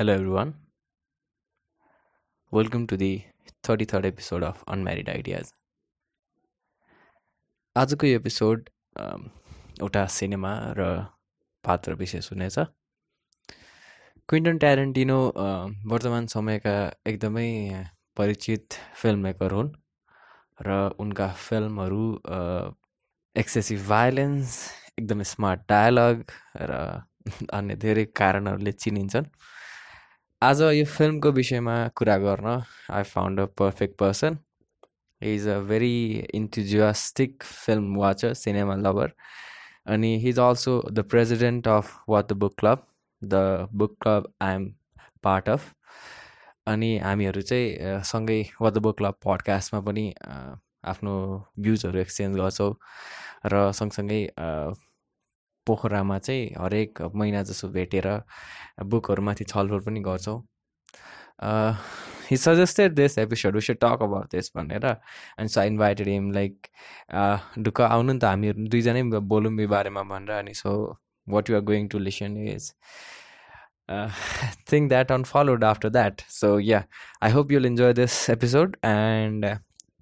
Hello, everyone. Welcome to the 33rd episode of Unmarried Ideas. आजको यो episode अम, एउटा cinema र पात्र विशेष हुनेछ क्विन्टन ट्यारेन्टिनो अ, वर्तमान समयका एकदमै परिचित फिल्म मेकर हुन् र उनका फिल्महरू एक्सेसिभ भाइलेन्स एकदमै स्मार्ट डायलग र अन्य धेरै कारणहरूले चिनिन्छन् आज यो फिल्मको विषयमा कुरा गर्न I found a perfect person is a very enthusiastic film watcher cinema lover अनि he is also the president of what the book club the book club I am part of अनि हामीहरू चाहिँ सँगै वाट द बुक क्लब पडकास्टमा पनि आफ्नो भ्युजहरू exchange गर्छौँ र सँगसँगै पोखरामा चाहिँ हरेक महिना जसो भेटेर बुकहरूमाथि छलफल पनि गर्छौँ। He suggested this episode we should talk about this भनेर। And so I invited him like ढुक्क आउनु नि त हामीहरू दुईजनै बोलौँ यो बारेमा भनेर। अनि so what you are going to listen is think that on followed after that so yeah I hope you'll enjoy this episode and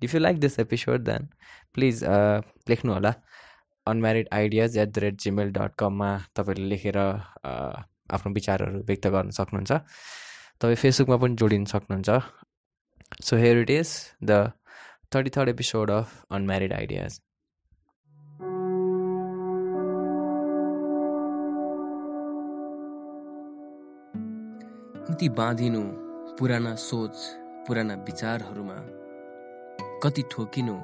if you like this episode then please लेख्नु होला। Unmarried ideas at the rate Gmail dot कममा तपाईँले लेखेर आफ्नो विचारहरू व्यक्त गर्न सक्नुहुन्छ। तपाईँ फेसबुकमा पनि जोडिन सक्नुहुन्छ। So here it is the thirty third episode of unmarried ideas कति बाँधिनु पुराना सोच पुराना विचारहरूमा कति ठोकिनु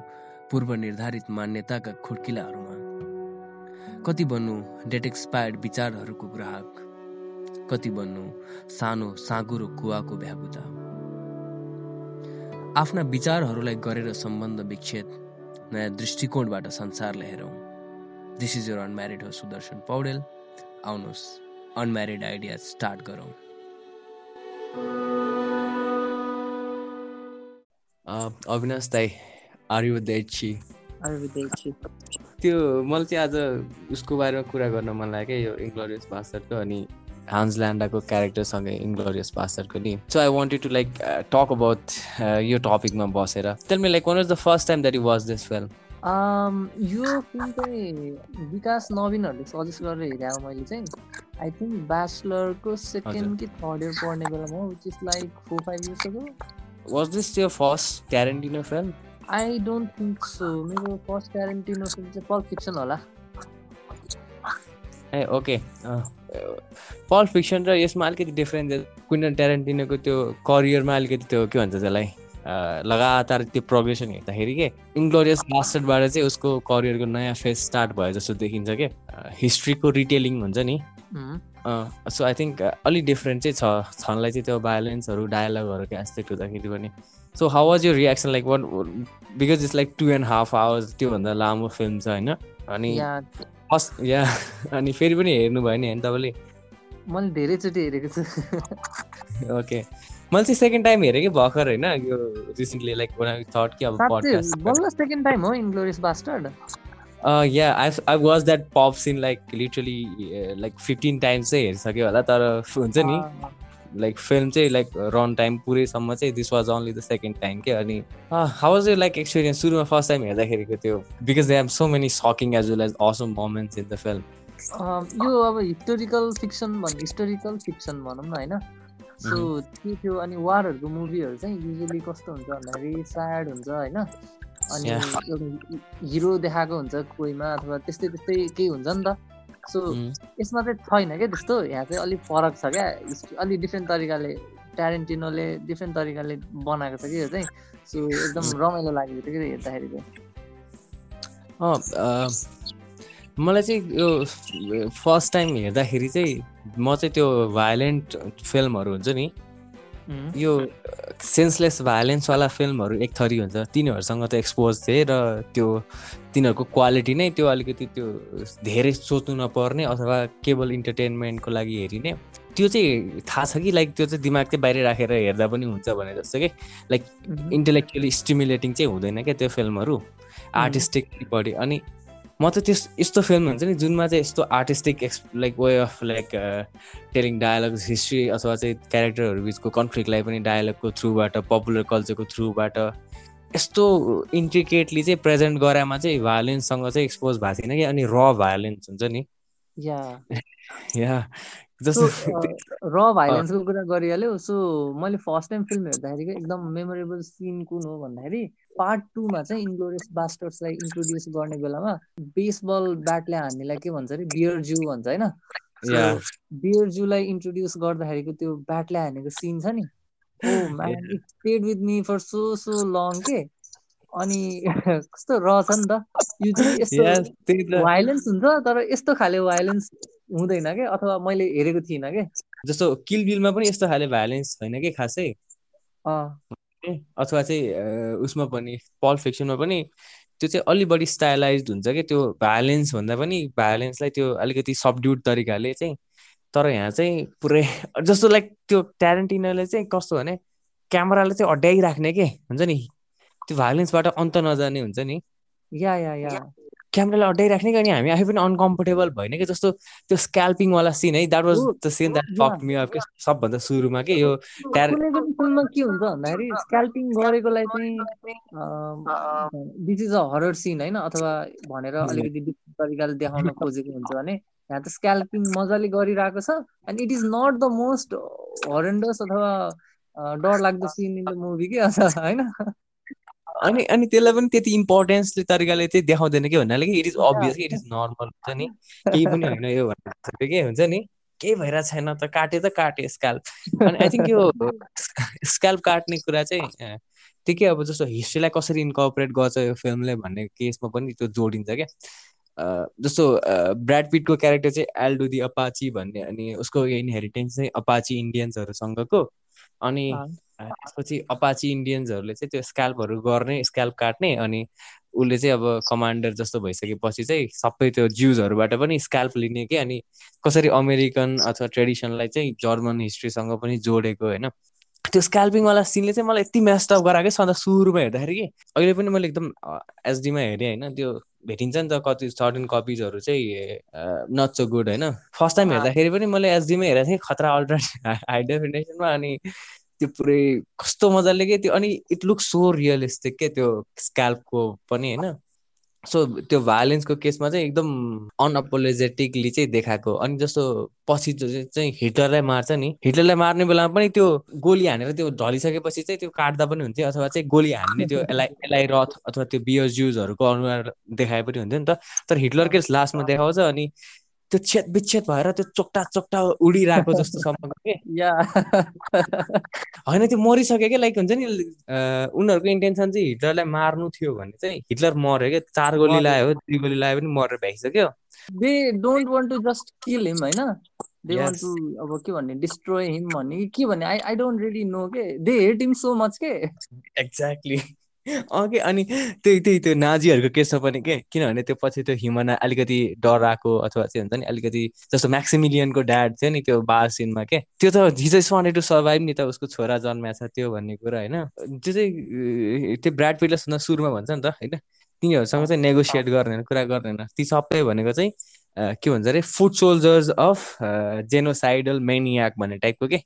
पूर्व निर्धारित मान्यताका खुड्किलाहरूमा कति बन्नु डेट एक्सपायर्ड विचारहरूको ग्राहक? कति बन्नु सानो साँगुरो कुवाको भ्यागुता आफ्ना विचारहरूलाई गरेर सम्बन्ध विच्छेद नयाँ दृष्टिकोणबाट संसारलाई हेरौँ दिस इज यर अनम्यारिड हो सुदर्शन पौडेल आउनुहोस् अनम्यारिड आइडिया स्टार्ट गरौँ। अविनाश दाई आर यु दैची अरूदेखि त्यो मैले चाहिँ आज उसको बारेमा कुरा गर्न मन लाग्यो क्या यो इन्ग्लोरियस बास्टरको अनि हान्स ल्यान्डाको क्यारेक्टरसँगै इन्ग्लोरियस बास्टरको नि। So I wanted to like talk about यो टपिकमा बसेर। Tell me like one was the first time that you watch this film यो फिल्म चाहिँ विकास नवीनहरूले सजेस्ट गरेर हेरेँ अब मैले चाहिँ। आई थिङ्क ब्याचलरको सेकेन्ड कि थर्ड इयर पढ्ने बेलामा हो which is like four five years ago was this यो first Tarantino film I don't think so मेरो फर्स्ट क्यारेन्टिनो फिल्म चाहिँ पल फिक्सन होला ए ओके पल फिक्सन र यसमा अलिकति डिफ्रेन्स क्विन्टन ट्यारेन्टिनोको त्यो करियरमा अलिकति त्यो के भन्छ त्यसलाई? अ, लगातार त्यो प्रोग्रेसन हेर्दाखेरि के? इन्ग्लोरियस बास्टरबाट चाहिँ उसको करियरको नयाँ फेज स्टार्ट भयो जस्तो देखिन्छ कि? हिस्ट्रीको रिटेलिङ हुन्छ नि। सो आई थिङ्क अलिक डिफ्रेन्ट चाहिँ छ। छनलाई चाहिँ त्यो भायोलेन्सहरू डायलगहरूको एस्पेक्ट हुँदाखेरि पनि। सो हाउ वाज यो reaction like one because it's like two and half hours त्योभन्दा लामो फिल्म छ होइन? अनि फर्स्ट या अनि फेरि पनि हेर्नुभयो नि होइन तपाईँले मैले धेरैचोटि हेरेको छु। ओके मैले चाहिँ सेकेन्ड टाइम हेरेँ कि भर्खर होइन? यो रिसेन्टली लाइक थट कि अब बल्ल सेकेन्ड टाइम हो Inglourious Bastard yeah I I was that pops in like literally like fifteen times चाहिँ हेरिसक्यो होला तर हुन्छ नि। लाइक फिल्म चाहिँ लाइक रन टाइम पुरैसम्म चाहिँ this was only the second time के अनि हाउ वाज यो लाइक एक्सपिरियन्स सुरुमा फर्स्ट टाइम हेर्दाखेरिको त्यो because they have so many sucking as well as awesome moments in the film यो अब हिस्टोरिकल फिक्सन भन् हिस्टोरिकल फिक्सन भनौँ न होइन? सो के थियो अनि वारहरूको मुभीहरू चाहिँ युजली कस्तो हुन्छ भन्दाखेरि स्याड हुन्छ होइन? अनि. एउटा हिरो देखाएको हुन्छ कोहीमा अथवा त्यस्तै त्यस्तै केही हुन्छ नि त। सो यसमा चाहिँ छैन क्या त्यस्तो यहाँ चाहिँ अलिक फरक छ क्या। अलिक डिफ्रेन्ट तरिकाले ट्यारेन्टिनोले डिफ्रेन्ट तरिकाले बनाएको छ कि यो चाहिँ। सो एकदम रमाइलो लागेको थियो कि हेर्दाखेरि चाहिँ। मलाई चाहिँ यो फर्स्ट टाइम हेर्दाखेरि चाहिँ म चाहिँ त्यो भायोलेन्ट फिल्महरू हुन्छ नि यो सेन्सलेस भायोलेन्सवाला फिल्महरू एक थरी हुन्छ। तिनीहरूसँग त एक्सपोज थिएँ र त्यो तिनीहरूको क्वालिटी नै त्यो अलिकति त्यो धेरै सोच्नु नपर्ने अथवा केवल इन्टरटेनमेन्टको लागि हेरिने। त्यो चाहिँ थाहा छ कि लाइक त्यो चाहिँ दिमाग चाहिँ बाहिर राखेर हेर्दा पनि हुन्छ भने जस्तो कि लाइक उम्, इन्टेलेक्चुअली स्टिमुलेटिङ चाहिँ हुँदैन क्या त्यो फिल्महरू आर्टिस्टिक बढी अनि म त त्यस यस्तो फिल्म हुन्छ नि जुनमा चाहिँ यस्तो artistic ex like way of like telling dialogue history अथवा चाहिँ क्यारेक्टरहरू बिचको कन्फ्लिक्टलाई पनि डायलगको थ्रुबाट पपुलर कल्चरको थ्रुबाट यस्तो इन्ट्रिकेटली चाहिँ प्रेजेन्ट गरामा चाहिँ भायोलेन्ससँग चाहिँ एक्सपोज भएको थिएन कि अनि र भायोलेन्स हुन्छ नि। या जस्तो र भाइलेन्सको कुरा गरिहाल्यो। सो मैले फर्स्ट टाइम फिल्म हेर्दाखेरि एकदम मेमोरेबल सिन कुन हो भन्दाखेरि पार्ट टूमा चाहिँ इन्ग्लोरियस बास्टर्सलाई इन्ट्रोड्युस गर्ने बेलामा बेसबल ब्याटले हान्नेलाई के भन्छ अरे? बियर जू भन्छ होइन? बियर जूलाई इन्ट्रोड्युस गर्दाखेरिको त्यो ब्याटले हानेको सिन छ नि। ओ man it stayed with me for so so long के? अनि कस्तो रहेछ नि त? यो चाहिँ यस्तो भाइलेन्स हुन्छ तर यस्तो खाले भाइलेन्स हुँदैन क्या अथवा मैले हेरेको थिइनँ क्या जस्तो किल बिलमा पनि यस्तो खाले भायोलेन्स छैन कि? खासै। अथवा चाहिँ उसमा पनि पल फिक्सनमा पनि त्यो चाहिँ अलि बढी स्टाइलाइज हुन्छ कि त्यो भायोलेन्स भन्दा पनि भायोलेन्सलाई त्यो अलिकति सबड्युड तरिकाले चाहिँ तर यहाँ चाहिँ पुरै जस्तो लाइक त्यो ट्यारेन्टिनोले चाहिँ कस्तो भने क्यामेरालाई चाहिँ अड्याइराख्ने के हुन्छ नि? त्यो भायोलेन्सबाट अन्त नजाने हुन्छ नि। या या। या। क्यामेरालाई अड्याइराख्ने कि अनि हामी आफै पनि अनकम्फोर्टेबल भएन कि जस्तो त्यो स्क्याल्पिङवाला सिन है that was the scene that fuck me off सबभन्दा सुरुमा के यो फिल्ममा के हुन्छ भन्दाखेरि स्क्याल्पिङ गरेकोलाई चाहिँ this is a horror scene होइन अथवा भनेर अलिकति डिफ्रेन्ट तरिकाले देखाउन खोजेको हुन्छ भने यहाँ त स्क्याल्पिङ मजाले गरिरहेको छ and it is not the most horrendous अथवा अ, डरलाग्दो सिन इन द मुभी के अथवा होइन? अनि अनि त्यसलाई पनि त्यति इम्पोर्टेन्सले तरिकाले चाहिँ देखाउँदैन कि भन्नाले कि it is obvious it is normal हुन्छ नि। केही पनि होइन यो भन्ने के हुन्छ नि केही भइरहेको छैन त काटे त काटे स्क्याल्प अनि आई थिङ्क यो स्क्याल्प काट्ने कुरा चाहिँ त्यो के अब जस्तो हिस्ट्रीलाई कसरी इन्कर्पोरेट गर्छ यो फिल्मले भन्ने केसमा पनि त्यो जोडिन्छ क्या। जस्तो ब्राड पिटको क्यारेक्टर चाहिँ एल्डो दि अपाची भन्ने अनि उसको इनहेरिटेन्स चाहिँ अपाची इन्डियन्सहरूसँगको अनि त्यसपछि अपाची इन्डियन्सहरूले चाहिँ त्यो स्क्याल्पहरू गर्ने स्क्याल्प काट्ने अनि उसले चाहिँ अब कमान्डर जस्तो भइसकेपछि चाहिँ सबै त्यो ज्युजहरूबाट पनि स्क्याल्प लिने कि अनि कसरी अमेरिकन अथवा ट्रेडिसनलाई चाहिँ जर्मन हिस्ट्रीसँग पनि जोडेको होइन? त्यो स्क्याल्पिङवाला सिनले चाहिँ मलाई यति मेस्टअप गराएको सधैँ सुरुमा हेर्दाखेरि कि अहिले पनि मैले एकदम एचडीमा हेरेँ होइन? त्यो भेटिन्छ नि त कति सर्टन कपिजहरू चाहिँ नट सो गुड होइन? फर्स्ट टाइम हेर्दाखेरि पनि मैले एचडीमा हेरेको थिएँ खतरा अल्ट्रा हाई डेफिनेसनमा अनि त्यो पुरै कस्तो मजाले के त्यो अनि इट लुक सो रियलिस्टिक के त्यो स्क्याल्पको पनि होइन। सो त्यो भायोलेन्सको केसमा चाहिँ एकदम अनअपोलोजेटिकली चाहिँ देखाएको। अनि जस्तो पछि चाहिँ हिटलरलाई मार्छ नि। हिटलरलाई मार्ने बेलामा पनि त्यो गोली हानेर त्यो ढलिसकेपछि चाहिँ त्यो काट्दा पनि हुन्थ्यो अथवा चाहिँ गोली हान्ने त्यो एलाई एलाई रथ अथवा त्यो बियर ज्युजहरूको अनुहार देखाए पनि हुन्थ्यो नि त। तर हिटलरकै लास्टमा देखाउँछ अनि त्यो छेद विच्छेद भएर त्यो चोक्टा चोक्टा उडिरहेको जस्तो सम्म के। होइन त्यो मरिसक्यो क्या लाइक हुन्छ नि उनीहरूको इन्टेन्सन चाहिँ हिटलरलाई मार्नु थियो भने चाहिँ हिटलर मर्यो क्या। चार गोली लायो दुई गोली लायो पनि मरेर भ्याइसक्यो। They don't want to just kill him होइन? दे वान्ट टु अब के भन्ने डिस्ट्रोय हिम भन्ने के भन्ने? I I don't really know के? They hate him so much के? एक्ज्याक्टली अँ के अनि त्यही त्यही त्यो नाजीहरूको केसमा पनि के? किनभने त्यो पछि त्यो हिमना अलिकति डराएको अथवा चाहिँ हुन्छ नि अलिकति जस्तो म्याक्सिमिलियनको ड्याड थियो नि त्यो बार सिनमा के? त्यो त जिजस वान्टेड टु सर्भाइभ नि त उसको छोरा जन्मेछ त्यो भन्ने कुरा होइन। त्यो चाहिँ त्यो ब्राड पिटले सुन्दा सुरुमा भन्छ नि त होइन? तिनीहरूसँग चाहिँ नेगोसिएट गर्ने कुरा गर्दैन। ती सबै भनेको चाहिँ के भन्छ अरे foot soldiers of genocidal maniac भन्ने टाइपको के?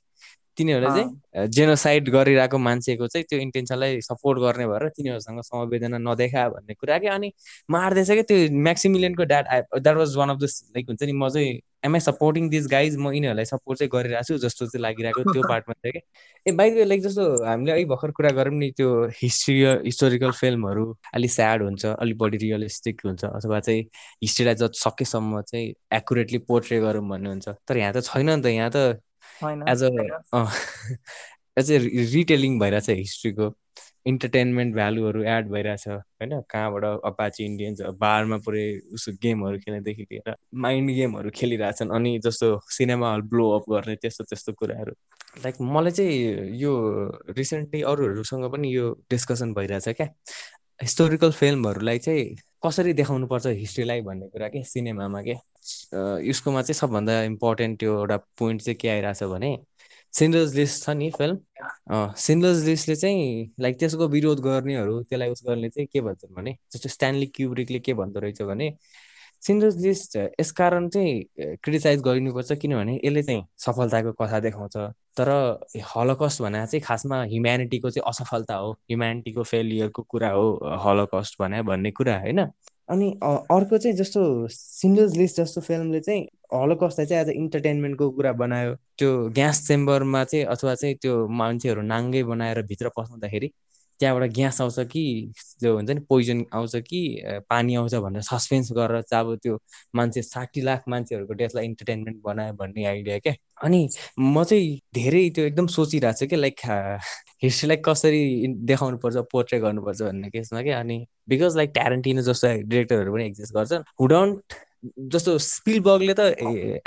तिनीहरूले चाहिँ जेनोसाइड गरिरहेको मान्छेको चाहिँ त्यो इन्टेन्सनलाई सपोर्ट गर्ने भएर तिनीहरूसँग समवेदना नदेखा भन्ने कुरा कि अनि मार्दैछ कि त्यो म्याक्सिमिलियनको dad that was one of the like हुन्छ नि म चाहिँ am I supporting this guys म यिनीहरूलाई सपोर्ट चाहिँ गरिरहेको छु जस्तो चाहिँ लागिरहेको त्यो पार्टमा चाहिँ कि। ए बाइक लाइक जस्तो हामीले अलिक भर्खर कुरा गरौँ नि त्यो हिस्ट्री हिस्टोरिकल फिल्महरू अलिक स्याड हुन्छ अलिक बढी रियलिस्टिक हुन्छ अथवा चाहिँ हिस्ट्रीलाई जति सकेसम्म चाहिँ एकुरेटली पोर्ट्रे गरौँ भन्ने हुन्छ। तर यहाँ त छैन नि त यहाँ त as a as a retelling भइरहेछ हिस्ट्रीको इन्टरटेनमेन्ट भ्यालुहरू एड भइरहेछ होइन? कहाँबाट अपाची इन्डियन्स बारमा पुरै उसको गेमहरू खेल्नेदेखि लिएर माइन्ड गेमहरू खेलिरहेछन् अनि जस्तो सिनेमा हल ब्लो अप गर्ने त्यस्तो त्यस्तो कुराहरू। लाइक मलाई चाहिँ यो रिसेन्टली अरूहरूसँग पनि यो डिस्कसन भइरहेछ क्या। हिस्टोरिकल फिल्महरूलाई चाहिँ कसरी देखाउनु पर्छ हिस्ट्रीलाई भन्ने कुरा के? सिनेमामा के? यसकोमा चाहिँ सबभन्दा इम्पोर्टेन्ट त्यो एउटा पोइन्ट चाहिँ के आइरहेछ भने सिन्डर्स लिस्ट छ नि फिल्म। सिन्डर्स लिस्टले चाहिँ लाइक त्यसको विरोध गर्नेहरू त्यसलाई उस गर्ने चाहिँ के भन्छन् भने जस्तो स्ट्यान्ली क्युब्रिकले के भन्दो रहेछ भने सिन्डर्स लिस्ट यसकारण चाहिँ क्रिटिसाइज गरिनुपर्छ किनभने यसले चाहिँ सफलताको कथा देखाउँछ। तर हलोकस्ट भने चाहिँ खासमा ह्युम्यानिटीको चाहिँ असफलता हो। ह्युम्यानिटीको फेलियरको कुरा हो हलोकस्ट भने भन्ने कुरा होइन? अनि अर्को चाहिँ जस्तो सिन्डर्स लिस्ट जस्तो फिल्मले चाहिँ हलोकस्टलाई चाहिँ एज अ इन्टरटेनमेन्टको कुरा बनायो। त्यो ग्यास चेम्बरमा चाहिँ अथवा चाहिँ त्यो मान्छेहरू नाङ्गै बनाएर भित्र पसाउँदाखेरि त्यहाँबाट ग्यास आउँछ कि त्यो हुन्छ नि पोइजन आउँछ कि पानी आउँछ भनेर सस्पेन्स गरेर चाहिँ अब त्यो मान्छे साठी लाख मान्छेहरूको डेथलाई इन्टरटेनमेन्ट बनायो भन्ने आइडिया क्या। अनि म चाहिँ धेरै त्यो एकदम सोचिरहेको छु क्या लाइक हिस्ट्रीलाई कसरी देखाउनु पर्छ पोर्ट्रे गर्नुपर्छ भन्ने केसमा क्या। अनि बिकज लाइक ट्यारेन्टिनो जस्तो डिरेक्टरहरू पनि एक्जिस्ट गर्छन्। हु डोन्ट जस्तो स्पिलबर्गले त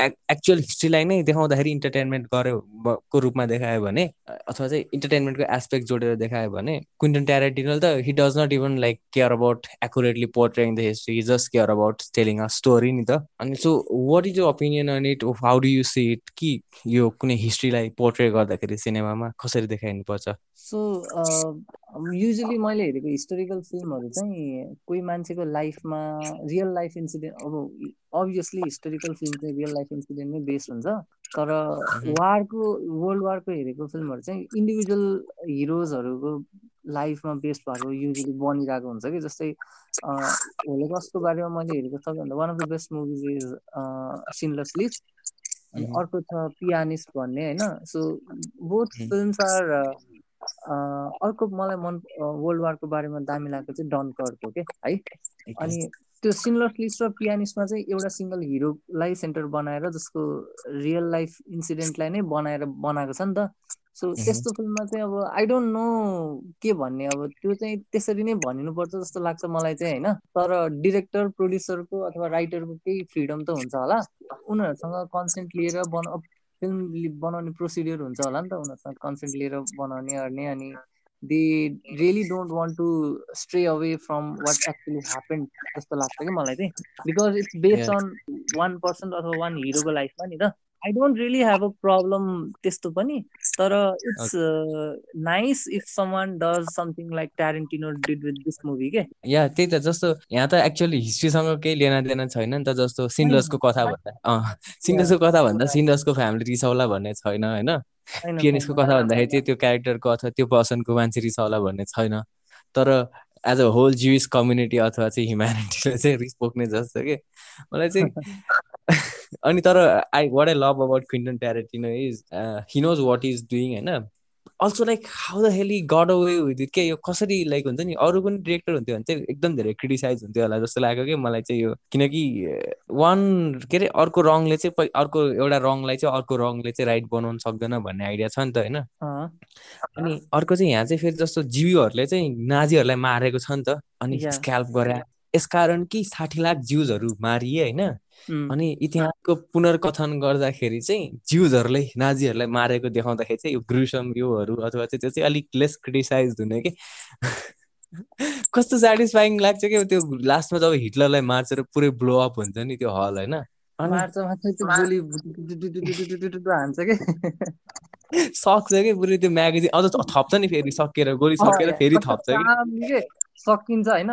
एक्चुअल हिस्ट्रीलाई नै देखाउँदाखेरि इन्टरटेनमेन्ट गर्यो को रूपमा देखायो भने अथवा चाहिँ इन्टरटेनमेन्टको एस्पेक्ट जोडेर देखायो भने क्विन्टन ट्यारेन्टिनल त he does not even like care about accurately portraying the history just care about telling a story नि त। अनि so what is your opinion on it how do you see it कि यो कुनै हिस्ट्रीलाई portray गर्दाखेरि सिनेमामा कसरी देखाइनु पर्छ सो युजली मैले हेरेको हिस्टोरिकल फिल्महरू चाहिँ कोही मान्छेको लाइफमा रियल लाइफ इन्सिडेन्ट अब अभियसली हिस्टोरिकल फिल्म चाहिँ रियल लाइफ इन्सिडेन्टमै बेस्ड हुन्छ। तर वारको वर्ल्ड वारको हेरेको फिल्महरू चाहिँ इन्डिभिजुअल हिरोजहरूको लाइफमा बेस्ड भएको युजली बनिरहेको हुन्छ कि। जस्तै होलोकस्टको बारेमा मैले हेरेको सबैभन्दा one of the best movies is Schindler's list अनि अर्को छ पियानिस्ट भन्ने होइन। सो बोथ फिल्म्स आर अर्को मलाई मन वर्ल्ड वारको बारेमा दामी लागेको चाहिँ डन कर्डको के है? अनि त्यो सिनलस लिस्ट र पियानिस्टमा चाहिँ एउटा सिङ्गल हिरोलाई सेन्टर बनाएर जसको रियल लाइफ इन्सिडेन्टलाई नै बनाएर बनाएको छ नि त। सो त्यस्तो फिल्ममा चाहिँ अब आई डोन्ट नो के भन्ने अब त्यो चाहिँ त्यसरी नै भनिनुपर्छ जस्तो लाग्छ मलाई चाहिँ होइन? तर डिरेक्टर प्रड्युसरको अथवा राइटरको केही फ्रिडम त हुन्छ होला। उनीहरूसँग कन्सेन्ट लिएर बना फिल्म बनाउने प्रोसिडियर हुन्छ होला नि त उनीहरूसँग कन्सेन्ट लिएर बनाउने गर्ने अनि they really don't want to stray away from what actually happen जस्तो लाग्छ कि मलाई चाहिँ। Because it's based on one person अथवा वान हिरोको लाइफमा नि त। I don't really have a problem त्यस्तो पनि तर it's nice if someone does something like Tarantino did with this movie के या त्यही त जस्तो यहाँ त एक्चुअली हिस्ट्रीसँग केही लेना देना छैन नि त जस्तो सिन्डर्सको कथा भन्दा सिन्डर्सको कथा भन्दा सिन्डर्सको फ्यामिली रिसाउला भन्ने छैन होइन? पिएनएसको कथा भन्दाखेरि चाहिँ त्यो क्यारेक्टरको अथवा त्यो पर्सनको मान्छे रिसाउला भन्ने छैन। तर as a whole Jewish community अथवा चाहिँ ह्युम्यानिटीले चाहिँ रिस पोख्ने जस्तो कि? मलाई चाहिँ अनि तर I what I love about Quentin Tarantino is he knows what is doing होइन? Also like how the hell he got away with it के यो कसरी लाइक हुन्छ नि अरू पनि डिरेक्टर हुन्थ्यो भने चाहिँ एकदम धेरै क्रिटिसाइज हुन्थ्यो होला जस्तो लाग्यो कि मलाई चाहिँ यो। किनकि वान के अरे अर्को रङले चाहिँ अर्को एउटा रङलाई चाहिँ अर्को रङले चाहिँ राइट बनाउनु सक्दैन भन्ने आइडिया छ नि त होइन? अनि अर्को चाहिँ यहाँ चाहिँ फेरि जस्तो जिउहरूले चाहिँ नाजीहरूलाई मारेको छ नि त। अनि स्क्याल्प गरे यसकारण कि साठी लाख जिउजहरू मारिए होइन? अनि इतिहासको पुनर्कथन गर्दाखेरि चाहिँ जिउजहरूले नाजीहरूलाई मारेको देखाउँदाखेरि चाहिँ यो ग्रुसम योहरू अथवा चाहिँ त्यो चाहिँ अलिक लेस क्रिटिसाइज हुने कि? कस्तो सेटिस्फाइङ लाग्छ क्या त्यो लास्टमा जब हिटलरलाई मार्छ र पुरै ब्लो अप हुन्छ नि त्यो हल होइन? सक्छ कि? पुरै त्यो म्यागजिन अझ थप्छ नि फेरि सकेर गोली सकेर फेरि थप्छ कि? सकिन्छ होइन?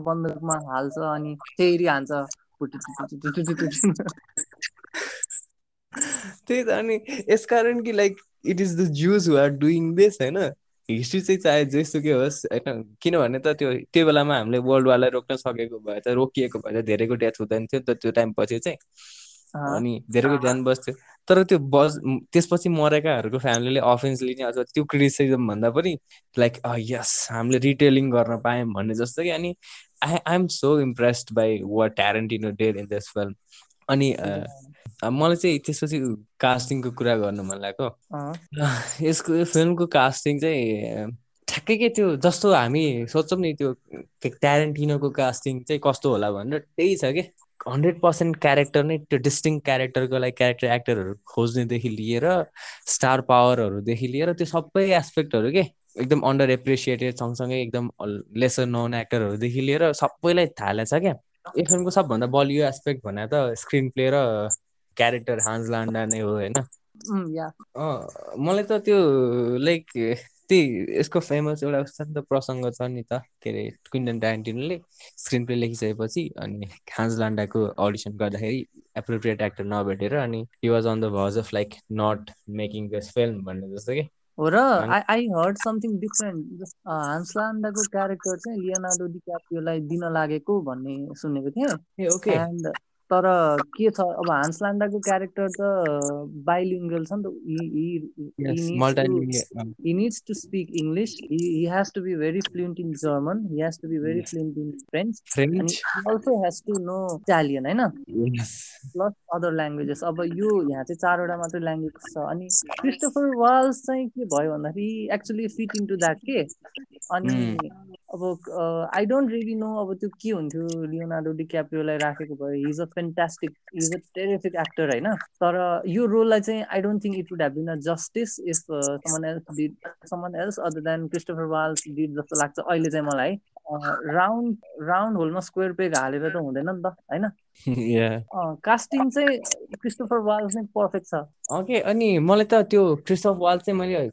बन्दुकमा हाल्छ अनि फेरि हान्छ। त्यही त अनि यसकारण कि like it is the Jews who are doing this होइन? हिस्ट्री चाहिँ चाहे जेसुकै होस् होइन? किनभने त त्यो त्यो बेलामा हामीले वर्ल्ड वारलाई रोक्न सकेको भए त रोकिएको भए त धेरैको डेथ हुँदैन थियो नि त त्यो टाइम पछि चाहिँ। अनि धेरैको ज्यान बस्थ्यो। तर त्यो बस त्यसपछि मरेकाहरूको फ्यामिलीले अफेन्स लिने अथवा त्यो क्रिटिसिजम भन्दा पनि लाइक यस हामीले रिटेलिङ गर्न पायौँ भन्ने जस्तो कि। अनि I I am so impressed by what Tarantino did in this film अनि मलाई चाहिँ त्यसपछि कास्टिङको कुरा गर्नु मन लाग्यो। यसको यो फिल्मको कास्टिङ चाहिँ ठ्याक्कै के त्यो जस्तो हामी सोच्छौँ नि त्यो ट्यारेन्टिनोको कास्टिङ चाहिँ कस्तो होला भनेर त्यही छ कि। हन्ड्रेड पर्सेन्ट क्यारेक्टर नै त्यो डिस्टिङ क्यारेक्टरको लागि क्यारेक्टर एक्टरहरू खोज्नेदेखि लिएर स्टार पावरहरूदेखि लिएर त्यो सबै एस्पेक्टहरू के। एकदम अन्डर एप्रिसिएटेड सँगसँगै एकदम लेसर नोन एक्टरहरूदेखि लिएर सबैलाई थाहा छ क्या। यो फिल्मको सबभन्दा बलियो एस्पेक्ट भने त स्क्रिन प्ले र क्यारेक्टर हान्स लान्डा नै हो होइन? मलाई त त्यो लाइक त्यही यसको फेमस एउटा शान्त प्रसङ्ग छ नि त के अरे क्विन्टन ट्यारेन्टिनोले स्क्रिन प्ले लेखिसकेपछि अनि खान्ज लान्डाको अडिसन गर्दाखेरि एप्रोप्रिएट एक्टर नभेटेर अनि he was on the verge of like not making this film भन्ने जस्तो कि। हो र I I heard something different Hans लान्डाको character चाहिँ लियोनार्डो डिक्याप्रियोलाई दिन लागेको भन्ने सुनेको थिएँ। ए ओके एन्ड तर के छ अब हान्स लान्डाको क्यारेक्टर त बाइलिङ्गल छ नि त English. He, he has to be very fluent in German. He has to be very Yes. fluent in French. And French also has to know Italian, होइन प्लस अदर ल्याङ्ग्वेजेस अब यो यहाँ चाहिँ चारवटा मात्रै ल्याङ्ग्वेज छ अनि क्रिस्टोफर वाल्स चाहिँ के भयो भन्दाखेरि एक्चुली फिट इन्टु द्याट के अनि अब आई डोन्ट रियली नो अब त्यो के हुन्थ्यो लियोनार्डो डिक्याप्रियोलाई राखेको भयो he's a fantastic he's a terrific actor होइन तर यो रोललाई चाहिँ I don't think it would have been a justice if someone else did someone else other than Christoph Waltz did जस्तो लाग्छ अहिले चाहिँ मलाई। राउन्ड राउन्ड होलमा स्क्वेयर पेग हालेर त हुँदैन नि त होइन? कास्टिङ चाहिँ क्रिस्टोफर वाल्स नै पर्फेक्ट छ। ओके अनि मलाई त त्यो क्रिस्टफ वाल चाहिँ मैले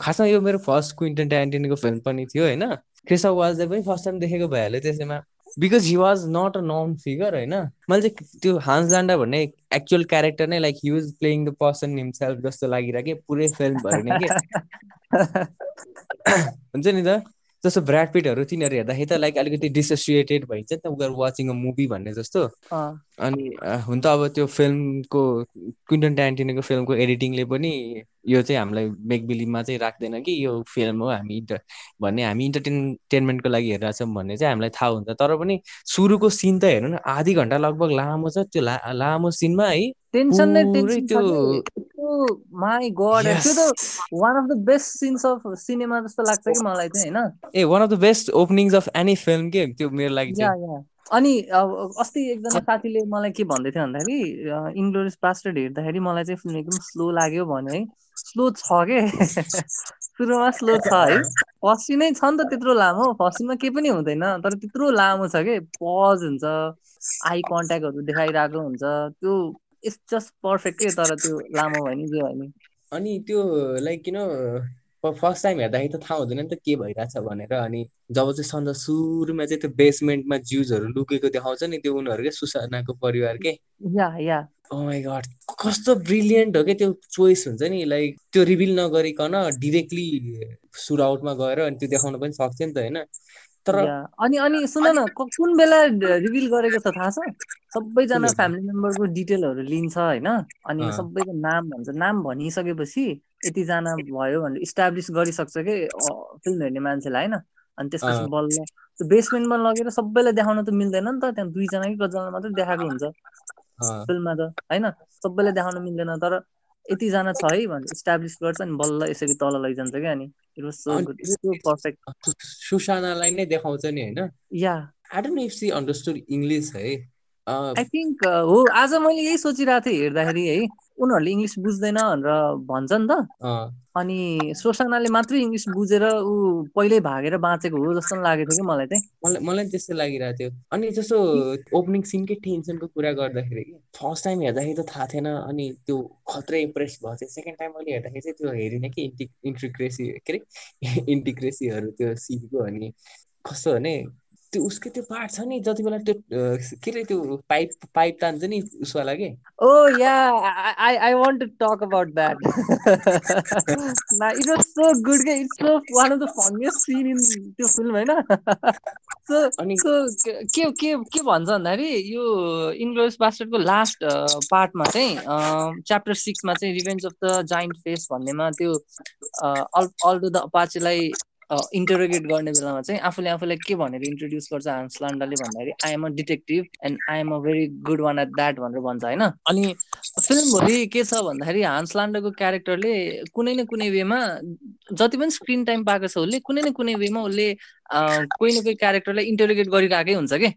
खासमा यो मेरो फर्स्ट क्विन्टन ट्यारेन्टिनको फिल्म पनि थियो होइन? क्रिस्टफ वाल्सलाई पनि फर्स्ट टाइम देखेको भइहाल्यो त्यसैमा। Because he was not a known figure होइन? मैले चाहिँ त्यो हान्स लान्डा भन्ने एक्चुअल क्यारेक्टर नै like he was playing the person himself जस्तो लागिरहेको पुरै फिल्मभरि नै के? हुन्छ नि त? जस्तो ब्राड पिटहरू तिनीहरू हेर्दाखेरि त लाइक अलिकति डिसोसिएटेड भइन्छ नि त उनीहरू वाचिङ अ मुभी भन्ने जस्तो। अनि हुन त अब त्यो फिल्मको क्विन्टन ट्यारेन्टिनोको फिल्मको एडिटिङले पनि यो चाहिँ हामीलाई मेकबिलिभमा चाहिँ राख्दैन कि यो फिल्म हो हामी इन्टर भन्ने हामी इन्टरटेनमेन्टको लागि हेरिरहेको छौँ भन्ने चाहिँ हामीलाई थाहा हुन्छ। तर पनि सुरुको सिन त हेर्नु न आधी घन्टा लगभग लामो छ त्यो लामो सिनमा है टेन्सन नै त्यो माई गड Yes. त्यो त one of the best scenes of cinema जस्तो लाग्छ कि मलाई चाहिँ होइन a one of the best openings of any film के त्यो मेरो लागि या चाहिँ या अनि अब अस्ति एकजना साथीले मलाई के भन्दै थियो भन्दाखेरि इन्ग्लोरियस बास्टर्ड हेर्दाखेरि मलाई चाहिँ फिल्म एकदम स्लो लाग्यो भन्यो है। स्लो छ के? सुरुमा स्लो छ है। फर्स्ट नै छ नि त त्यत्रो लामो। फर्स्टमा केही पनि हुँदैन तर त्यत्रो लामो छ के? पज हुन्छ आई कन्ट्याक्टहरू देखाइरहेको हुन्छ त्यो इट्स जस्ट पर्फेक्ट के तर त्यो लामो भयो नि जे भयो नि। अनि त्यो लाइक किन फर्स्ट टाइम हेर्दाखेरि त थाहा हुँदैन नि त के भइरहेछ भनेर। अनि जब चाहिँ सन्ज सुरुमा चाहिँ त्यो बेसमेन्टमा ज्युजहरू लुकेको देखाउँछ नि त्यो उनीहरूकै सुसानाको परिवार के? Yeah yeah. माई गड कस्तो ब्रिलियन्ट हो क्या त्यो चोइस हुन्छ नि। लाइक त्यो रिभिल नगरिकन डिरेक्टली सुट आउटमा गएर अनि त्यो देखाउन पनि सक्छ नि त होइन? तर अनि अनि सुन न कुन बेला रिभिल गरेको छ थाहा छ? सबैजना? फ्यामिली मेम्बरको डिटेलहरू लिन्छ होइन। अनि। सबैको नाम भन्छ। नाम भनिसकेपछि यतिजना भयो भनेर इस्टाब्लिस गरिसक्छ कि फिल्म हेर्ने मान्छेलाई होइन। अनि त्यसपछि। बल्ल त्यो बेसमेन्टमा लगेर सबैलाई देखाउन त मिल्दैन नि त। त्यहाँ दुईजना कि कतिजना मात्रै देखाएको हुन्छ फिल्ममा त होइन। सबैलाई देखाउन मिल्दैन। तर यतिजना छ है भनेर इस्टाब्लिस गर्छ अनि बल्ल यसरी तल लैजान्छ क्या अनि। It was so good so perfect नै देखाउँछ नि होइन। Yeah. I don't know if she understood English है। आई थिङ्क हो। आज मैले यही सोचिरहेको थिएँ हेर्दाखेरि है। उनीहरूले इङ्ग्लिस बुझ्दैन भनेर भन्छ नि त अनि सोसानाले मात्रै इङ्ग्लिस बुझेर ऊ पहिल्यै भागेर बाँचेको हो जस्तो लागेको थियो कि मलाई चाहिँ। मलाई मलाई त्यस्तै लागिरहेको थियो। अनि जस्तो ओपनिङ सिनकै टेन्सनको कुरा गर्दाखेरि कि फर्स्ट टाइम हेर्दाखेरि त थाहा थिएन अनि त्यो खत्रै इम्प्रेस भयो चाहिँ सेकेन्ड टाइम मैले हेर्दाखेरि चाहिँ त्यो हेरिनँ कि इन्टि इन्टिग्रेसी के अरे? इन्टिग्रेसीहरू त्यो सिनको अनि कस्तो भने त्यो उसको त्यो पार्ट छ नि जति बेला त्यो के अरे त्यो पाइप पाइप तान्छ नि उसवाला के ओ yeah I I want to talk about that ना इट वाज सो गुड के it's so one of the funniest scene in त्यो फिल्म होइन? सो अनि सो के के के भन्छ भन्दाखेरि यो इङ्ग्लोस बास्टर्डको लास्ट पार्टमा चाहिँ च्याप्टर सिक्समा चाहिँ revenge of the giant face भन्नेमा त्यो अल अल्डो द अपाचेलाई इन्टरोगेट गर्ने बेलामा चाहिँ आफूले आफूलाई के भनेर इन्ट्रोड्युस गर्छ हान्स लान्डाले भन्दाखेरि I am a detective and I am a very good one at that भनेर भन्छ होइन? अनि फिल्मभरि के छ भन्दाखेरि हान्स लान्डाको क्यारेक्टरले कुनै न कुनै वेमा जति पनि स्क्रिन टाइम पाएको छ उसले कुनै न कुनै वेमा उसले कोही न कोही क्यारेक्टरलाई इन्टरोगेट गरिरहेकै हुन्छ कि?